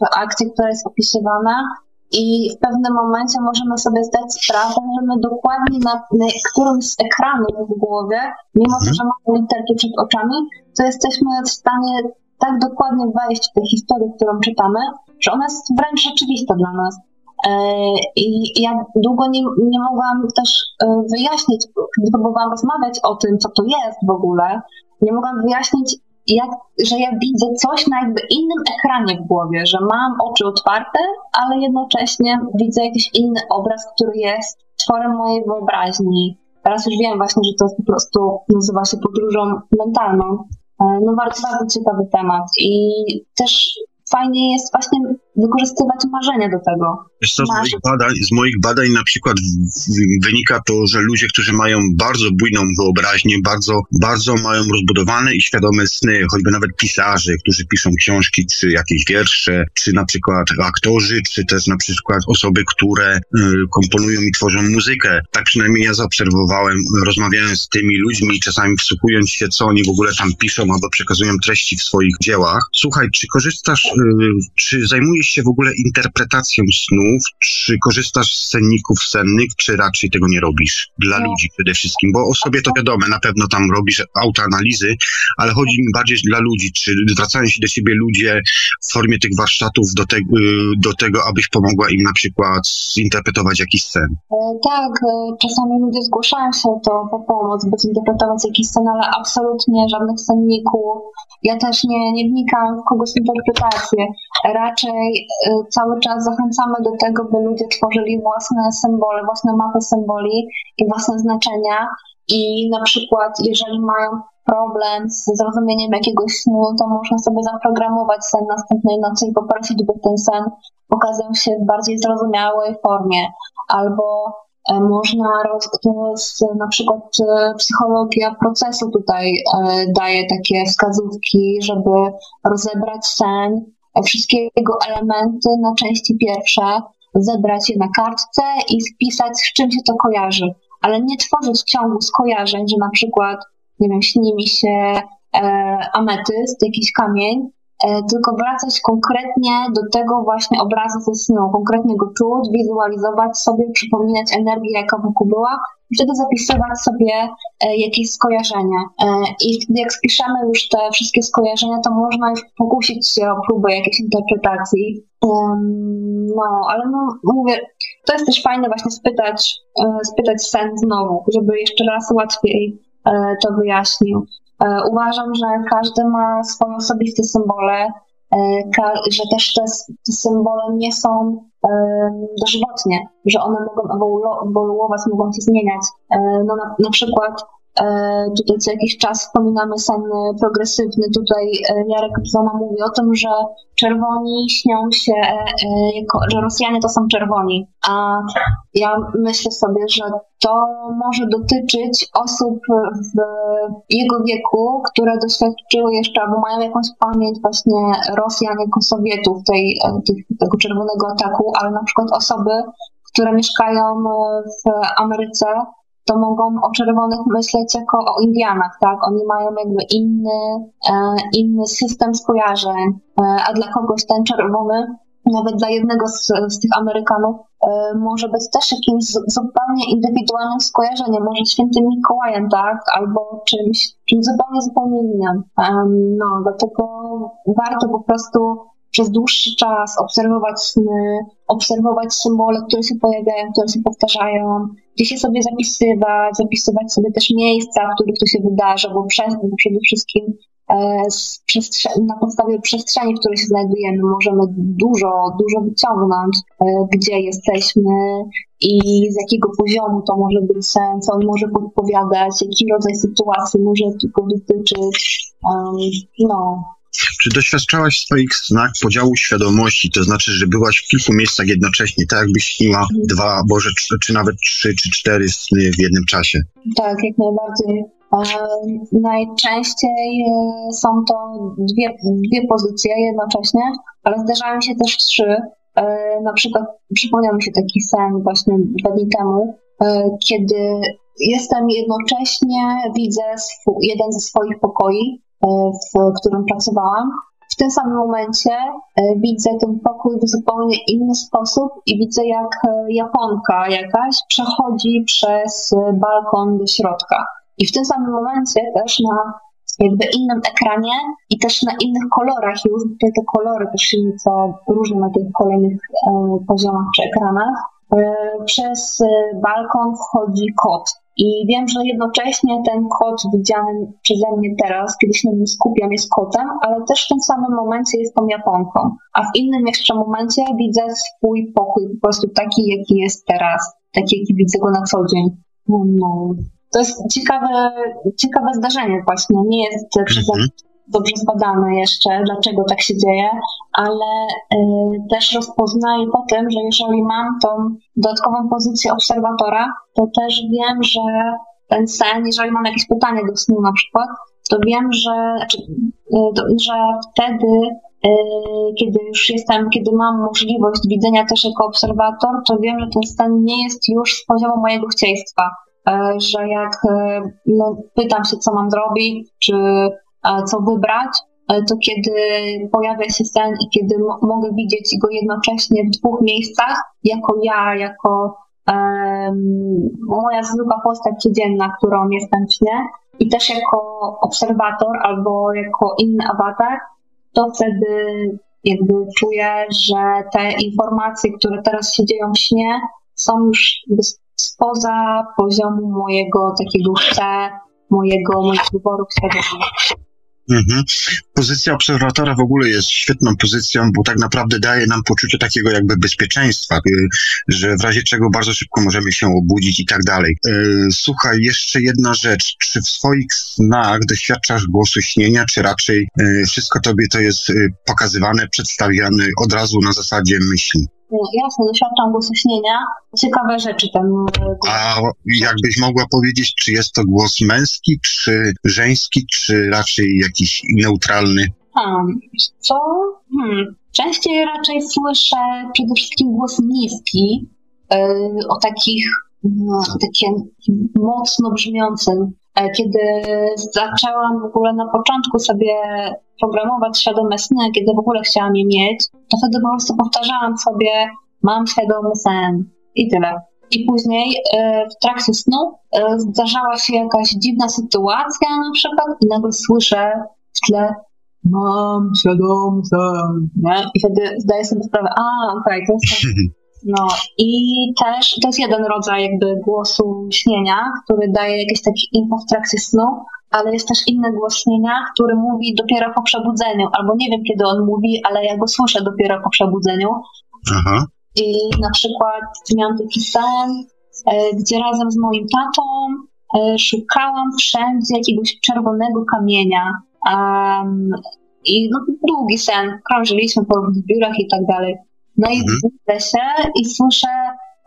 w akcję, która jest opisywana i w pewnym momencie możemy sobie zdać sprawę, że my dokładnie na, na którymś z ekranów w głowie, mimo mhm. że mamy literki przed oczami, to jesteśmy w stanie tak dokładnie wejść w tę historię, którą czytamy, że ona jest wręcz rzeczywista dla nas. E, I ja długo nie, nie mogłam też e, wyjaśnić, gdy próbowałam rozmawiać o tym, co to jest w ogóle, nie mogłam wyjaśnić, jak, że ja widzę coś na jakby innym ekranie w głowie, że mam oczy otwarte, ale jednocześnie widzę jakiś inny obraz, który jest tworem mojej wyobraźni. Teraz już wiem właśnie, że to jest po prostu, nazywa się podróżą mentalną. E, no bardzo, bardzo ciekawy temat i też fajnie jest właśnie wykorzystywać marzenia do tego. Wiesz co, z, moich badań, z moich badań na przykład wynika to, że ludzie, którzy mają bardzo bujną wyobraźnię, bardzo, bardzo mają rozbudowane i świadome sny, choćby nawet pisarze, którzy piszą książki, czy jakieś wiersze, czy na przykład aktorzy, czy też na przykład osoby, które y, komponują i tworzą muzykę. Tak przynajmniej ja zaobserwowałem, rozmawiając z tymi ludźmi, czasami wsłuchując się, co oni w ogóle tam piszą albo przekazują treści w swoich dziełach. Słuchaj, czy korzystasz, y, czy zajmujesz się w ogóle interpretacją snów? Czy korzystasz z senników sennych, czy raczej tego nie robisz? Dla no. ludzi przede wszystkim, bo o sobie to wiadomo, na pewno tam robisz autoanalizy, ale chodzi mi bardziej dla ludzi. Czy zwracają się do ciebie ludzie w formie tych warsztatów do, te, do tego, abyś pomogła im na przykład zinterpretować jakiś sen? E, tak, e, czasami ludzie zgłaszają się to po pomoc, by zinterpretować jakiś sen, ale absolutnie żadnych senników. Ja też nie, nie wnikam w kogoś interpretację. Raczej Y, cały czas zachęcamy do tego, by ludzie tworzyli własne symbole, własne mapy symboli i własne znaczenia. I na przykład, jeżeli mają problem z zrozumieniem jakiegoś snu, to można sobie zaprogramować sen następnej nocy i poprosić, by ten sen pokazał się w bardziej zrozumiałej formie. Albo e, można, na przykład e, psychologia procesu tutaj e, daje takie wskazówki, żeby rozebrać sen wszystkie jego elementy na części pierwsze, zebrać je na kartce i wpisać, z czym się to kojarzy. Ale nie tworzyć ciągu skojarzeń, że na przykład, nie wiem, śni mi się e, ametyst, jakiś kamień, e, tylko wracać konkretnie do tego właśnie obrazu ze snu, konkretnie go czuć, wizualizować sobie, przypominać energię, jaka wokół była wtedy zapisywać sobie e, jakieś skojarzenia. E, I jak spiszemy już te wszystkie skojarzenia, to można już pokusić się o próbę jakiejś interpretacji. No, ale no, mówię, to jest też fajne właśnie spytać, e, spytać sen znowu, żeby jeszcze raz łatwiej to wyjaśnił. Uważam, że każdy ma swoje osobiste symbole, że też te, te symbole nie są dożywotnie, że one mogą ewoluować, mogą się zmieniać. No na, na przykład tutaj co jakiś czas wspominamy sen progresywny. Tutaj e, Jarek Bzona mówi o tym, że czerwoni śnią się, jako, że Rosjanie to są czerwoni. A ja myślę sobie, że to może dotyczyć osób w jego wieku, które doświadczyły jeszcze albo mają jakąś pamięć właśnie Rosjan jako Sowietów, tej, tego czerwonego ataku, ale na przykład osoby, które mieszkają w Ameryce, to mogą o czerwonych myśleć jako o Indianach, tak? Oni mają jakby inny, e, inny system skojarzeń, e, a dla kogoś ten czerwony nawet dla jednego z, z tych Amerykanów e, może być też jakimś zupełnie indywidualnym skojarzeniem, może świętym Mikołajem, tak, albo czymś, czymś zupełnie, zupełnie innym. No, dlatego warto po prostu przez dłuższy czas obserwować sny, obserwować symbole, które się pojawiają, które się powtarzają, gdzieś je sobie zapisywać, zapisywać sobie też miejsca, w których to się wydarza, bo przede wszystkim E, na podstawie przestrzeni, w której się znajdujemy, możemy dużo, dużo wyciągnąć, e, gdzie jesteśmy i z jakiego poziomu to może być sens, on może podpowiadać, jaki rodzaj sytuacji może tylko dotyczyć. No, czy doświadczałaś w swoich snach podziału świadomości, to znaczy, że byłaś w kilku miejscach jednocześnie, tak jakbyś śniła dwa, boże, czy nawet trzy czy cztery sny w jednym czasie? Tak, jak najbardziej. Najczęściej e, są to dwie, dwie pozycje jednocześnie, ale zdarzają się też trzy. E, na przykład przypomniał mi się taki sen właśnie dwa dni temu, e, kiedy jestem jednocześnie, widzę swój, jeden ze swoich pokoi, w którym pracowałam. W tym samym momencie widzę ten pokój w zupełnie inny sposób i widzę, jak Japonka jakaś przechodzi przez balkon do środka. I w tym samym momencie też na jakby innym ekranie i też na innych kolorach już, tutaj te kolory też się nieco różnią na tych kolejnych e, poziomach czy ekranach. E, przez e, balkon wchodzi kot. I wiem, że jednocześnie ten kot widziany przeze mnie teraz, kiedy się na nim skupiam, jest kotem, ale też w tym samym momencie jest tą Japonką. A w innym jeszcze momencie widzę swój pokój, po prostu taki, jaki jest teraz, taki, jaki widzę go na co dzień. No to jest ciekawe, ciekawe zdarzenie właśnie. Nie jest mhm. Dobrze zbadane jeszcze, dlaczego tak się dzieje, ale y, też rozpoznaję po tym, że jeżeli mam tą dodatkową pozycję obserwatora, to też wiem, że ten sen, jeżeli mam jakieś pytanie do snu na przykład, to wiem, że, znaczy, y, że wtedy y, kiedy już jestem, kiedy mam możliwość widzenia też jako obserwator, to wiem, że ten sen nie jest już z poziomu mojego chcieństwa. Że jak no, pytam się, co mam zrobić, czy co wybrać, to kiedy pojawia się sen i kiedy mogę widzieć go jednocześnie w dwóch miejscach, jako ja, jako um, moja zwykła postać codzienna, którą jestem w śnie, i też jako obserwator albo jako inny awatar, to wtedy jakby czuję, że te informacje, które teraz się dzieją w śnie, są już spoza poziomu mojego takiego chcę, mojego, moich wyborów świadomych. Mhm. Pozycja obserwatora w ogóle jest świetną pozycją, bo tak naprawdę daje nam poczucie takiego jakby bezpieczeństwa, y, że w razie czego bardzo szybko możemy się obudzić i tak dalej. Y, słuchaj, jeszcze jedna rzecz. Czy w swoich snach doświadczasz głosu śnienia, czy raczej y, wszystko tobie to jest pokazywane, przedstawiane od razu na zasadzie myśli? Jasne, doświadczam głosu śnienia. Ciekawe rzeczy ten głos. A jakbyś mogła powiedzieć, czy jest to głos męski, czy żeński, czy raczej jakiś neutralny? Hmm, co? Hmm. Częściej raczej słyszę przede wszystkim głos niski, yy, o takich, no, takim mocno brzmiącym. E, kiedy zaczęłam w ogóle na początku sobie programować świadome sny, kiedy w ogóle chciałam je mieć, to wtedy po prostu powtarzałam sobie, mam świadomy sen i tyle. I później e, w trakcie snu e, zdarzała się jakaś dziwna sytuacja na przykład i nagle słyszę w tle mam świadomy sen, nie? I wtedy zdaję sobie sprawę, a okej, okay, to jest No i też to jest jeden rodzaj jakby głosu śnienia, który daje jakieś takie info w trakcie snu, ale jest też inny głos śnienia, który mówi dopiero po przebudzeniu, albo nie wiem kiedy on mówi, ale ja go słyszę dopiero po przebudzeniu. Aha. I na przykład miałam taki sen, e, gdzie razem z moim tatą e, szukałam wszędzie jakiegoś czerwonego kamienia. Um, I no, długi sen, krążyliśmy po biurach i tak dalej. No i mhm. budzę się i słyszę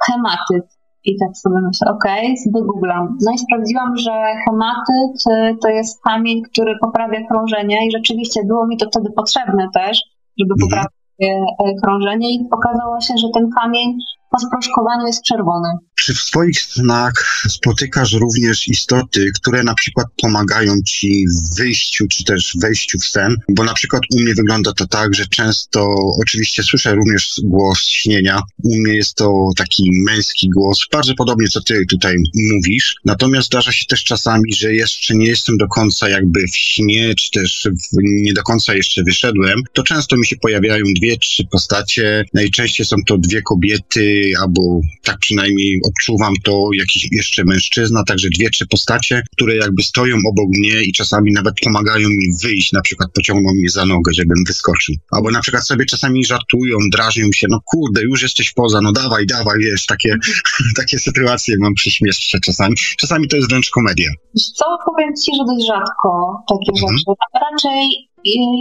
hematyt. I tak sobie myślę, okej, okay, wygooglam. No i sprawdziłam, że hematyt y, to jest kamień, który poprawia krążenie i rzeczywiście było mi to wtedy potrzebne też, żeby mhm. poprawić e, krążenie i okazało się, że ten kamień po sproszkowaniu jest czerwony. Czy w swoich snach spotykasz również istoty, które na przykład pomagają ci w wyjściu, czy też wejściu w sen? Bo na przykład u mnie wygląda to tak, że często, oczywiście słyszę również głos śnienia. U mnie jest to taki męski głos, bardzo podobnie co ty tutaj mówisz. Natomiast zdarza się też czasami, że jeszcze nie jestem do końca jakby w śnie, czy też w, nie do końca jeszcze wyszedłem. To często mi się pojawiają dwie, trzy postacie. Najczęściej są to dwie kobiety, albo tak przynajmniej odczuwam to jakiś jeszcze mężczyzna, także dwie, trzy postacie, które jakby stoją obok mnie i czasami nawet pomagają mi wyjść, na przykład pociągną mnie za nogę, żebym wyskoczył. Albo na przykład sobie czasami żartują, drażnią się, no kurde, już jesteś poza, no dawaj, dawaj, wiesz, takie, takie sytuacje mam przyśmieszcze czasami. Czasami to jest wręcz komedia. Co, powiem Ci, że dość rzadko takie mhm. rzeczy. Raczej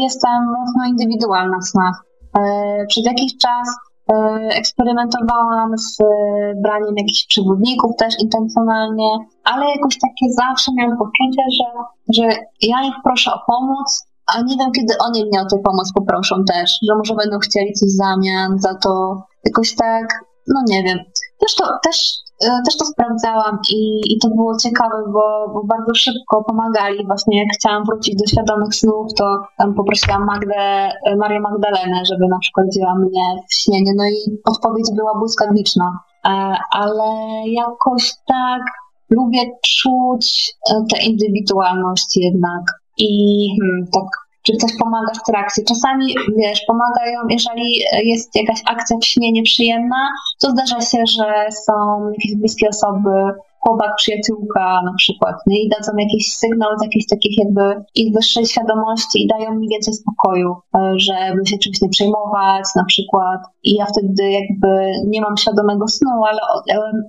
jestem mocno indywidualna w snach. E, przez jakiś czas eksperymentowałam z e, braniem jakichś przewodników też intencjonalnie, ale jakoś takie zawsze miałam poczucie, że, że ja ich proszę o pomoc, a nie wiem, kiedy oni mnie o tę pomoc poproszą też, że może będą chcieli coś w zamian za to. Jakoś tak, no nie wiem. To, też E, też to sprawdzałam i, i to było ciekawe, bo, bo bardzo szybko pomagali. Właśnie jak chciałam wrócić do świadomych snów, to tam poprosiłam Magdę, e, Marię Magdalenę, żeby na przykład wzięła mnie w śnienie. No i odpowiedź była błyskawiczna. E, ale jakoś tak lubię czuć tę indywidualność jednak. I hmm, tak czy ktoś pomaga w trakcie. Czasami, wiesz, pomagają, jeżeli jest jakaś akcja w śnie nieprzyjemna, to zdarza się, że są jakieś bliskie osoby, chłopak, przyjaciółka na przykład, nie? i dadzą jakiś sygnał z jakiejś takich jakby ich wyższej świadomości i dają mi więcej spokoju, e, żeby się czymś nie przejmować na przykład i ja wtedy jakby nie mam świadomego snu, ale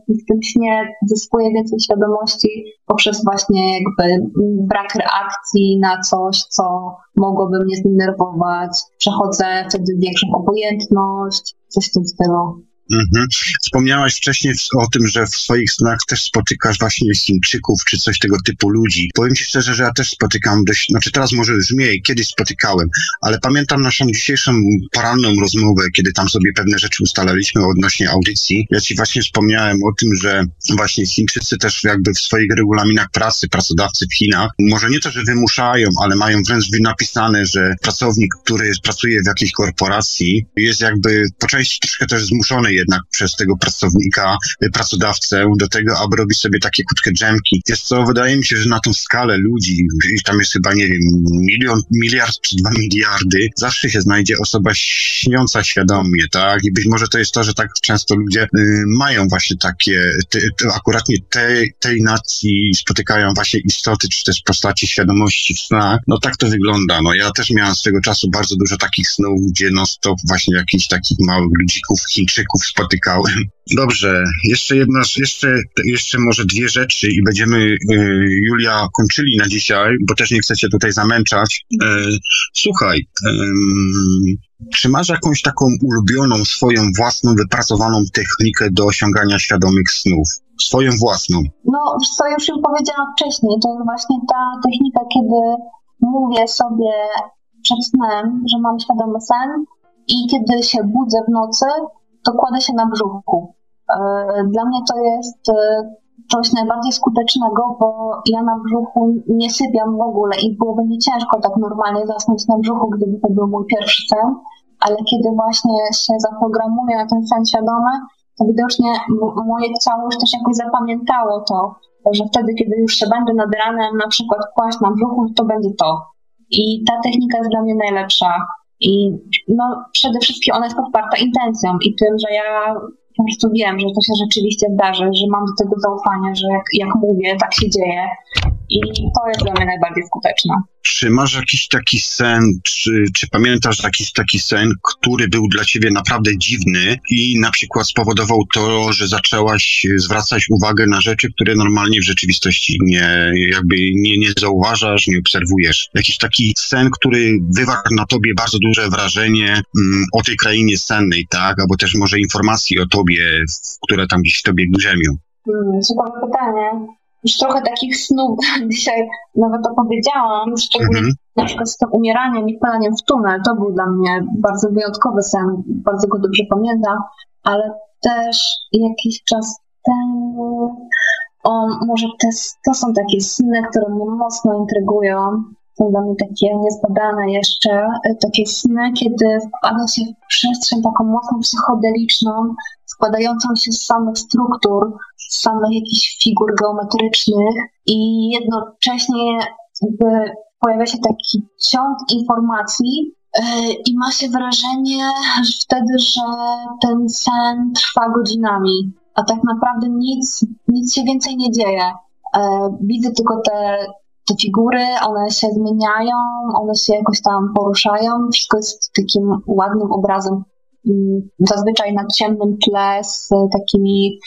w tym śnie zyskuję więcej świadomości poprzez właśnie jakby brak reakcji na coś, co mogłoby mnie zdenerwować. Przechodzę wtedy większą obojętność, coś w tym stylu. Mhm. Wspomniałaś wcześniej o tym, że w swoich snach też spotykasz właśnie Chińczyków czy coś tego typu ludzi. Powiem ci szczerze, że ja też spotykam dość, znaczy teraz może już mniej, kiedyś spotykałem, ale pamiętam naszą dzisiejszą poranną rozmowę, kiedy tam sobie pewne rzeczy ustalaliśmy odnośnie audycji. Ja ci właśnie wspomniałem o tym, że właśnie Chińczycy też jakby w swoich regulaminach pracy, pracodawcy w Chinach, może nie to, że wymuszają, ale mają wręcz napisane, że pracownik, który pracuje w jakiejś korporacji, jest jakby po części troszkę też zmuszony jednak przez tego pracownika, y, pracodawcę do tego, aby robić sobie takie krótkie dżemki. Jest co, wydaje mi się, że na tą skalę ludzi, tam jest chyba, nie wiem, milion, miliard czy dwa miliardy, zawsze się znajdzie osoba śniąca świadomie, tak? I być może to jest to, że tak często ludzie y, mają właśnie takie, te, te, akuratnie tej, tej nacji spotykają właśnie istoty, czy też postaci świadomości w snach. No tak to wygląda. No ja też miałem swego czasu bardzo dużo takich snów, gdzie no stop właśnie jakichś takich małych ludzików, Chińczyków spotykałem. Dobrze, jeszcze jedna, jeszcze, jeszcze może dwie rzeczy i będziemy, y, Julia, kończyli na dzisiaj, bo też nie chcecie tutaj zamęczać. E, słuchaj, czy masz jakąś taką ulubioną, swoją własną, wypracowaną technikę do osiągania świadomych snów? Swoją własną. No, co już powiedziałam wcześniej, to jest właśnie ta technika, kiedy mówię sobie przed snem, że mam świadomy sen i kiedy się budzę w nocy, to kładę się na brzuchu. E, dla mnie to jest e, coś najbardziej skutecznego, bo ja na brzuchu nie sypiam w ogóle i byłoby mi ciężko tak normalnie zasnąć na brzuchu, gdyby to był mój pierwszy sen, ale kiedy właśnie się zaprogramuję na ten sen świadomy, to widocznie moje ciało już też jakoś zapamiętało to, że wtedy, kiedy już się będę nad ranem na przykład kłaść na brzuchu, to będzie to. I ta technika jest dla mnie najlepsza. I no, przede wszystkim ona jest podparta intencją i tym, że ja po prostu wiem, że to się rzeczywiście zdarzy, że mam do tego zaufanie, że jak, jak mówię, tak się dzieje. I to jest dla mnie najbardziej skuteczne. Czy masz jakiś taki sen, czy, czy pamiętasz jakiś taki sen, który był dla ciebie naprawdę dziwny i na przykład spowodował to, że zaczęłaś zwracać uwagę na rzeczy, które normalnie w rzeczywistości nie, jakby nie, nie zauważasz, nie obserwujesz? Jakiś taki sen, który wywarł na tobie bardzo duże wrażenie mm, o tej krainie sennej, tak? Albo też może informacji o tobie, które tam gdzieś w tobie grzemią. Hmm, ciekawe pytanie już trochę takich snów dzisiaj nawet opowiedziałam, szczególnie mm -hmm. na przykład z tym umieraniem i wpadaniem w tunel. To był dla mnie bardzo wyjątkowy sen, bardzo go dobrze pamiętam, ale też jakiś czas temu o, może te, to są takie sny, które mnie mocno intrygują. Są dla mnie takie niezbadane jeszcze. E, takie sny, kiedy wpada się w przestrzeń taką mocno psychodeliczną, składającą się z samych struktur, samych jakichś figur geometrycznych i jednocześnie pojawia się taki ciąg informacji, e, i ma się wrażenie że wtedy, że ten sen trwa godzinami, a tak naprawdę nic, nic się więcej nie dzieje. E, widzę tylko te, te figury, one się zmieniają, one się jakoś tam poruszają, wszystko jest takim ładnym obrazem mm, zazwyczaj na ciemnym tle z takimi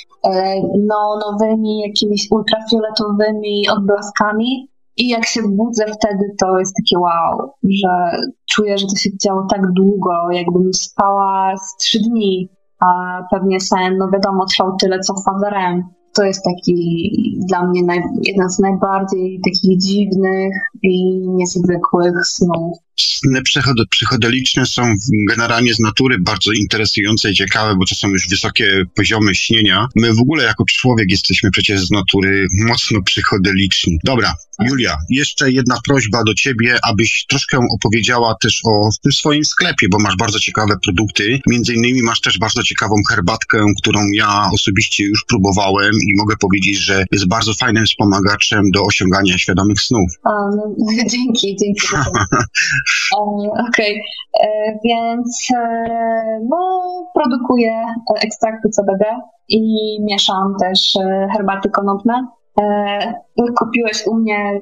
neonowymi, jakimiś ultrafioletowymi odblaskami. I jak się budzę wtedy, to jest takie wow, że czuję, że to się działo tak długo, jakbym spała z trzy dni, a pewnie sen, no wiadomo, trwał tyle co faza REM to jest taki dla mnie naj, jeden z najbardziej takich dziwnych i niezwykłych snów. Sny psychodeliczne są generalnie z natury bardzo interesujące i ciekawe, bo to są już wysokie poziomy śnienia. My w ogóle jako człowiek jesteśmy przecież z natury mocno psychodeliczni. Dobra, Julia, jeszcze jedna prośba do ciebie, abyś troszkę opowiedziała też o tym swoim sklepie, bo masz bardzo ciekawe produkty. Między innymi masz też bardzo ciekawą herbatkę, którą ja osobiście już próbowałem i mogę powiedzieć, że jest bardzo fajnym wspomagaczem do osiągania świadomych snów. A, no, dzięki, dzięki. Okej, okay. E, więc e, no, produkuję ekstrakty CBD i mieszam też e, herbaty konopne. Kupiłeś u mnie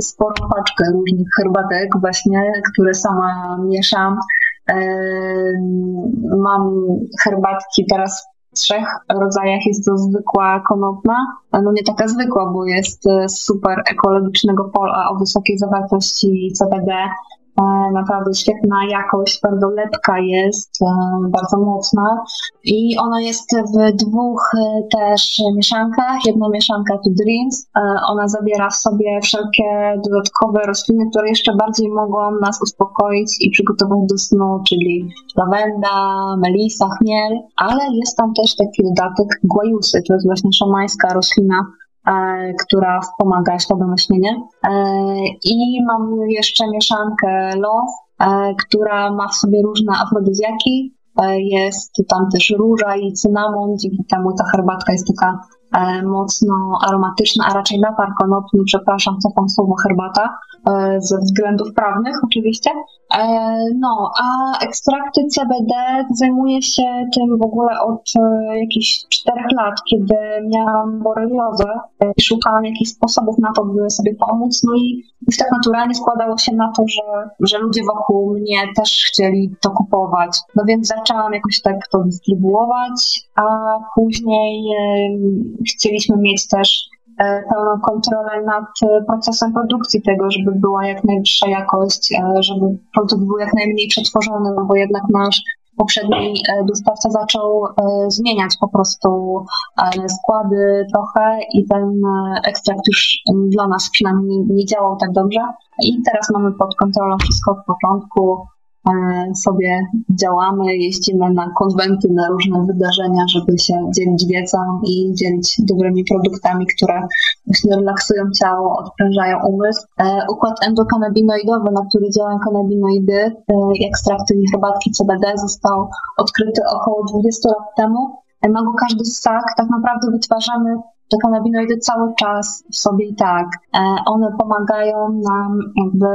sporą paczkę różnych herbatek właśnie, które sama mieszam. Mam herbatki teraz trzech rodzajach jest to zwykła konopna, no nie taka zwykła, bo jest super ekologicznego pola o wysokiej zawartości CBD, E, naprawdę świetna jakość, bardzo lepka jest, e, bardzo mocna. I ona jest w dwóch e, też mieszankach. Jedna mieszanka to Dreams, ona zawiera w sobie wszelkie dodatkowe rośliny, które jeszcze bardziej mogą nas uspokoić i przygotować do snu, czyli lawenda, melisa, chmiel, ale jest tam też taki dodatek guajusy, to jest właśnie szamańska roślina, E, która wspomaga świadome śnienie. E, I mam jeszcze mieszankę Love, e, która ma w sobie różne afrodyzjaki. Jest tam też róża i cynamon, dzięki temu ta herbatka jest taka mocno aromatyczna, a raczej napar konopny, przepraszam, cofam słowo herbata, ze względów prawnych oczywiście. No, a ekstrakty CBD zajmuję się tym w ogóle od jakichś czterech lat, kiedy miałam boreliozę i szukałam jakichś sposobów na to, by sobie pomóc. No i już tak naturalnie składało się na to, że, że ludzie wokół mnie też chcieli to kupować. No więc zaczęłam jakoś tak to dystrybuować, a później chcieliśmy mieć też e, pełną kontrolę nad e, procesem produkcji tego, żeby była jak najwyższa jakość, e, żeby produkt był jak najmniej przetworzony, no bo jednak nasz poprzedni dostawca zaczął zmieniać po prostu składy trochę i ten ekstrakt już dla nas przynajmniej nie działał tak dobrze. I teraz mamy pod kontrolą wszystko od początku sobie działamy, jeździmy na konwenty, na różne wydarzenia, żeby się dzielić wiedzą i dzielić dobrymi produktami, które właśnie relaksują ciało, odprężają umysł. E, układ endokanabinoidowy, na który działają kanabinoidy, e, ekstrakty i herbatki CBD został odkryty około 20 lat temu. E, ma go każdy ssak, tak naprawdę wytwarzamy te kanabinoidy cały czas w sobie i tak. E, one pomagają nam jakby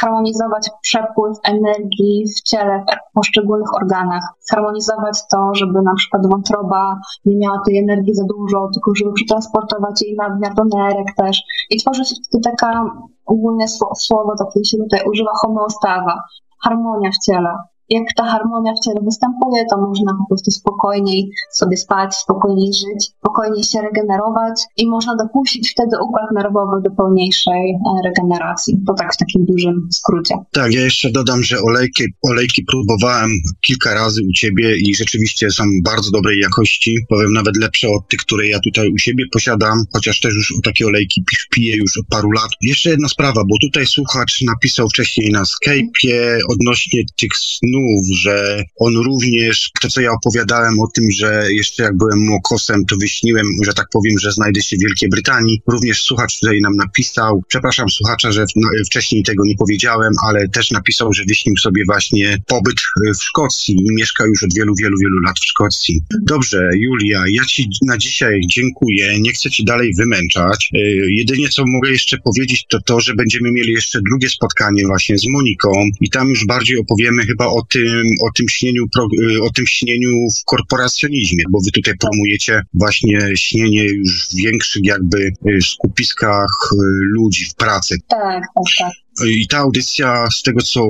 zharmonizować przepływ energii w ciele, w poszczególnych organach. Zharmonizować to, żeby na przykład wątroba nie miała tej energii za dużo, tylko żeby przetransportować jej nadmiar do nerek też. I tworzy się wtedy taka, ogólnie słowo takie się tutaj używa, homeostawa, harmonia w ciele jak ta harmonia w ciele występuje, to można po prostu spokojniej sobie spać, spokojniej żyć, spokojniej się regenerować i można dopuścić wtedy układ nerwowy do pełniejszej e, regeneracji. To tak w takim dużym skrócie. Tak, ja jeszcze dodam, że olejki, olejki próbowałem kilka razy u ciebie i rzeczywiście są bardzo dobrej jakości, powiem nawet lepsze od tych, które ja tutaj u siebie posiadam, chociaż też już takie olejki piję już od paru lat. Jeszcze jedna sprawa, bo tutaj słuchacz napisał wcześniej na Skype'ie odnośnie tych snów snów, że on również, to co ja opowiadałem o tym, że jeszcze jak byłem młokosem, to wyśniłem, że tak powiem, że znajdę się w Wielkiej Brytanii. Również słuchacz tutaj nam napisał, przepraszam słuchacza, że no, wcześniej tego nie powiedziałem, ale też napisał, że wyśnił sobie właśnie pobyt w Szkocji i mieszka już od wielu, wielu, wielu lat w Szkocji. Dobrze, Julia, ja Ci na dzisiaj dziękuję, nie chcę Ci dalej wymęczać. E, jedynie co mogę jeszcze powiedzieć, to to, że będziemy mieli jeszcze drugie spotkanie właśnie z Moniką i tam już bardziej opowiemy chyba o tym, o tym śnieniu, e, o tym śnieniu w korporacjonizmie, bo Wy tutaj promujecie właśnie śnienie już w większych jakby e, skupiskach ludzi w pracy. Tak, tak, tak. I ta audycja, z tego co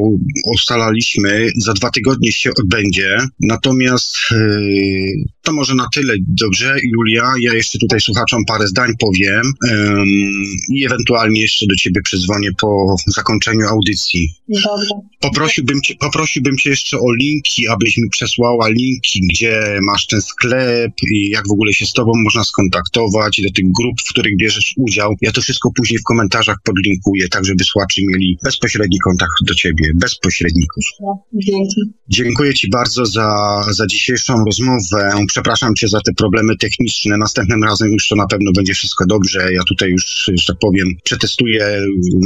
ustalaliśmy, za dwa tygodnie się odbędzie. Natomiast yy, to może na tyle dobrze, Julia. Ja jeszcze tutaj słuchaczom parę zdań powiem yy, i ewentualnie jeszcze do ciebie przyzwonię po zakończeniu audycji. Dobrze. Poprosiłbym cię, poprosiłbym cię jeszcze o linki, abyś mi przesłała linki, gdzie masz ten sklep i jak w ogóle się z tobą można skontaktować, do tych grup, w których bierzesz udział. Ja to wszystko później w komentarzach podlinkuję, tak żeby słuchacze mieli mieli bezpośredni kontakt do ciebie, bez pośredników. Dzięki. Dziękuję ci bardzo za, za dzisiejszą rozmowę. Przepraszam cię za te problemy techniczne. Następnym razem już to na pewno będzie wszystko dobrze. Ja tutaj już, że tak powiem, przetestuję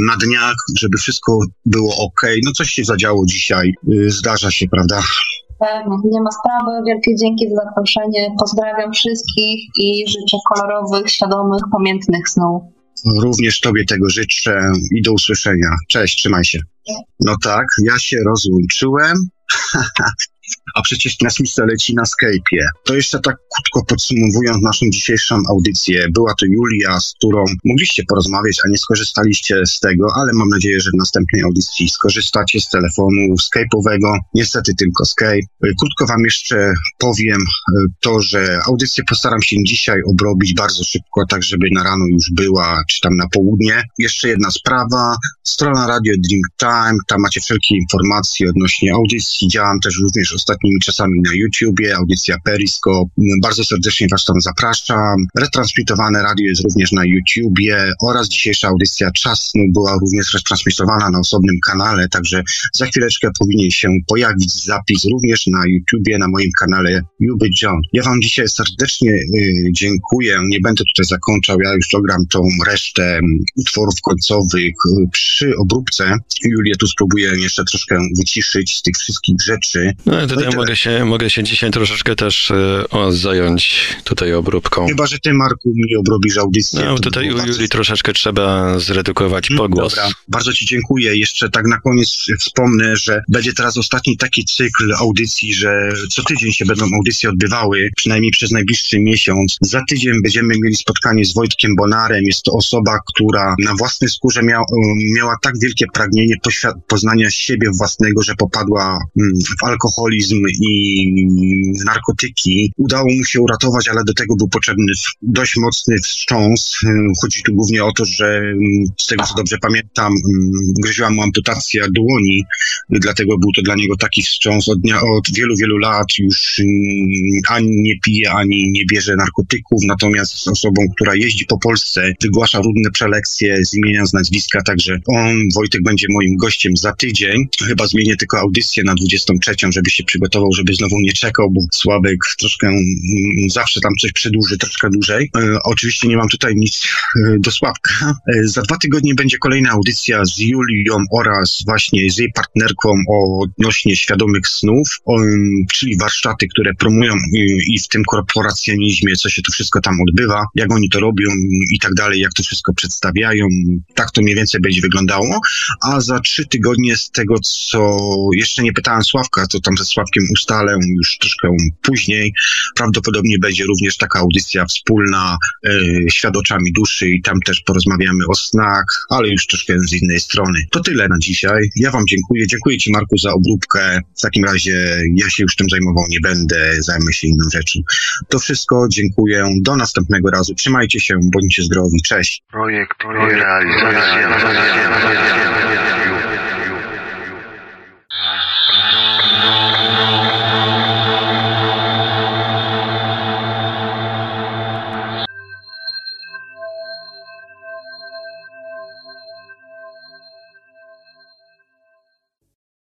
na dniach, żeby wszystko było ok. No coś się zadziało dzisiaj. Zdarza się, prawda? Nie ma sprawy. Wielkie dzięki za zaproszenie. Pozdrawiam wszystkich i życzę kolorowych, świadomych, pamiętnych snów. Również Tobie tego życzę i do usłyszenia. Cześć, trzymaj się. No tak, ja się rozłączyłem. a przecież transmisja leci na Skype'ie. To jeszcze tak krótko podsumowując naszą dzisiejszą audycję. Była to Julia, z którą mogliście porozmawiać, a nie skorzystaliście z tego, ale mam nadzieję, że w następnej audycji skorzystacie z telefonu Skype'owego. Niestety tylko Skype. Krótko wam jeszcze powiem e, to, że audycję postaram się dzisiaj obrobić bardzo szybko, tak żeby na rano już była, czy tam na południe. Jeszcze jedna sprawa. Strona Radio Dreamtime, tam macie wszelkie informacje odnośnie audycji. Działam też również ostatnimi czasami na YouTubie, audycja Periscope. Bardzo serdecznie Was tam zapraszam. Retransmitowane radio jest również na YouTubie oraz dzisiejsza audycja Czas była również retransmitowana na osobnym kanale, także za chwileczkę powinien się pojawić zapis również na YouTubie, na moim kanale Juby John. Ja Wam dzisiaj serdecznie y, dziękuję. Nie będę tutaj zakończał, ja już dogram tą resztę utworów końcowych y, przy obróbce. Julię tu spróbuję jeszcze troszkę wyciszyć z tych wszystkich rzeczy. No, tutaj no mogę, się, mogę się dzisiaj troszeczkę też y, o, zająć tutaj obróbką. Chyba, że ty, Marku, mi obrobisz audycję. No, tutaj u Julii troszeczkę trzeba zredukować hmm, pogłos. Dobra, bardzo ci dziękuję. Jeszcze tak na koniec wspomnę, że będzie teraz ostatni taki cykl audycji, że co tydzień się będą audycje odbywały, przynajmniej przez najbliższy miesiąc. Za tydzień będziemy mieli spotkanie z Wojtkiem Bonarem. Jest to osoba, która na własnej skórze miał, miała tak wielkie pragnienie poznania siebie własnego, że popadła mm, w alkoholizm i narkotyki. Udało mu się uratować, ale do tego był potrzebny dość mocny wstrząs. Chodzi tu głównie o to, że z tego co dobrze pamiętam, groziła mu amputacja dłoni, dlatego był to dla niego taki wstrząs. Od, dnia, od wielu, wielu lat już ani nie pije, ani nie bierze narkotyków, natomiast z osobą, która jeździ po Polsce, wygłasza różne przelekcje z imienia, z nazwiska, także on, Wojtek, będzie moim gościem za tydzień. Chyba zmienię tylko audycję na 23, żeby się przygotował, żeby znowu nie czekał, bo Sławek troszkę mm, zawsze tam coś przedłuży troszkę dłużej. E, oczywiście nie mam tutaj nic e, do Sławka. E, za dwa tygodnie będzie kolejna audycja z Julią oraz właśnie z jej partnerką odnośnie świadomych snów, czyli warsztaty, które promują i w tym korporacjonizmie, co się tu wszystko tam odbywa, jak oni to robią i tak dalej, jak to wszystko przedstawiają. Tak to mniej więcej będzie wyglądało. A za trzy tygodnie z tego, co jeszcze nie pytałem Sławka, to tam ze Sławkiem ustalę już troszkę później. Prawdopodobnie będzie również taka audycja wspólna e, Świat oczami duszy i tam też porozmawiamy o snach, ale już troszkę z innej strony. To tyle na dzisiaj. Ja Wam dziękuję. Dziękuję Ci Marku za obróbkę. W takim razie ja się już tym zajmował nie będę, zajmę się inną rzeczą. To wszystko. Dziękuję. Do następnego razu. Trzymajcie się, bądźcie zdrowi. Cześć. Projekt, projekt realizacja.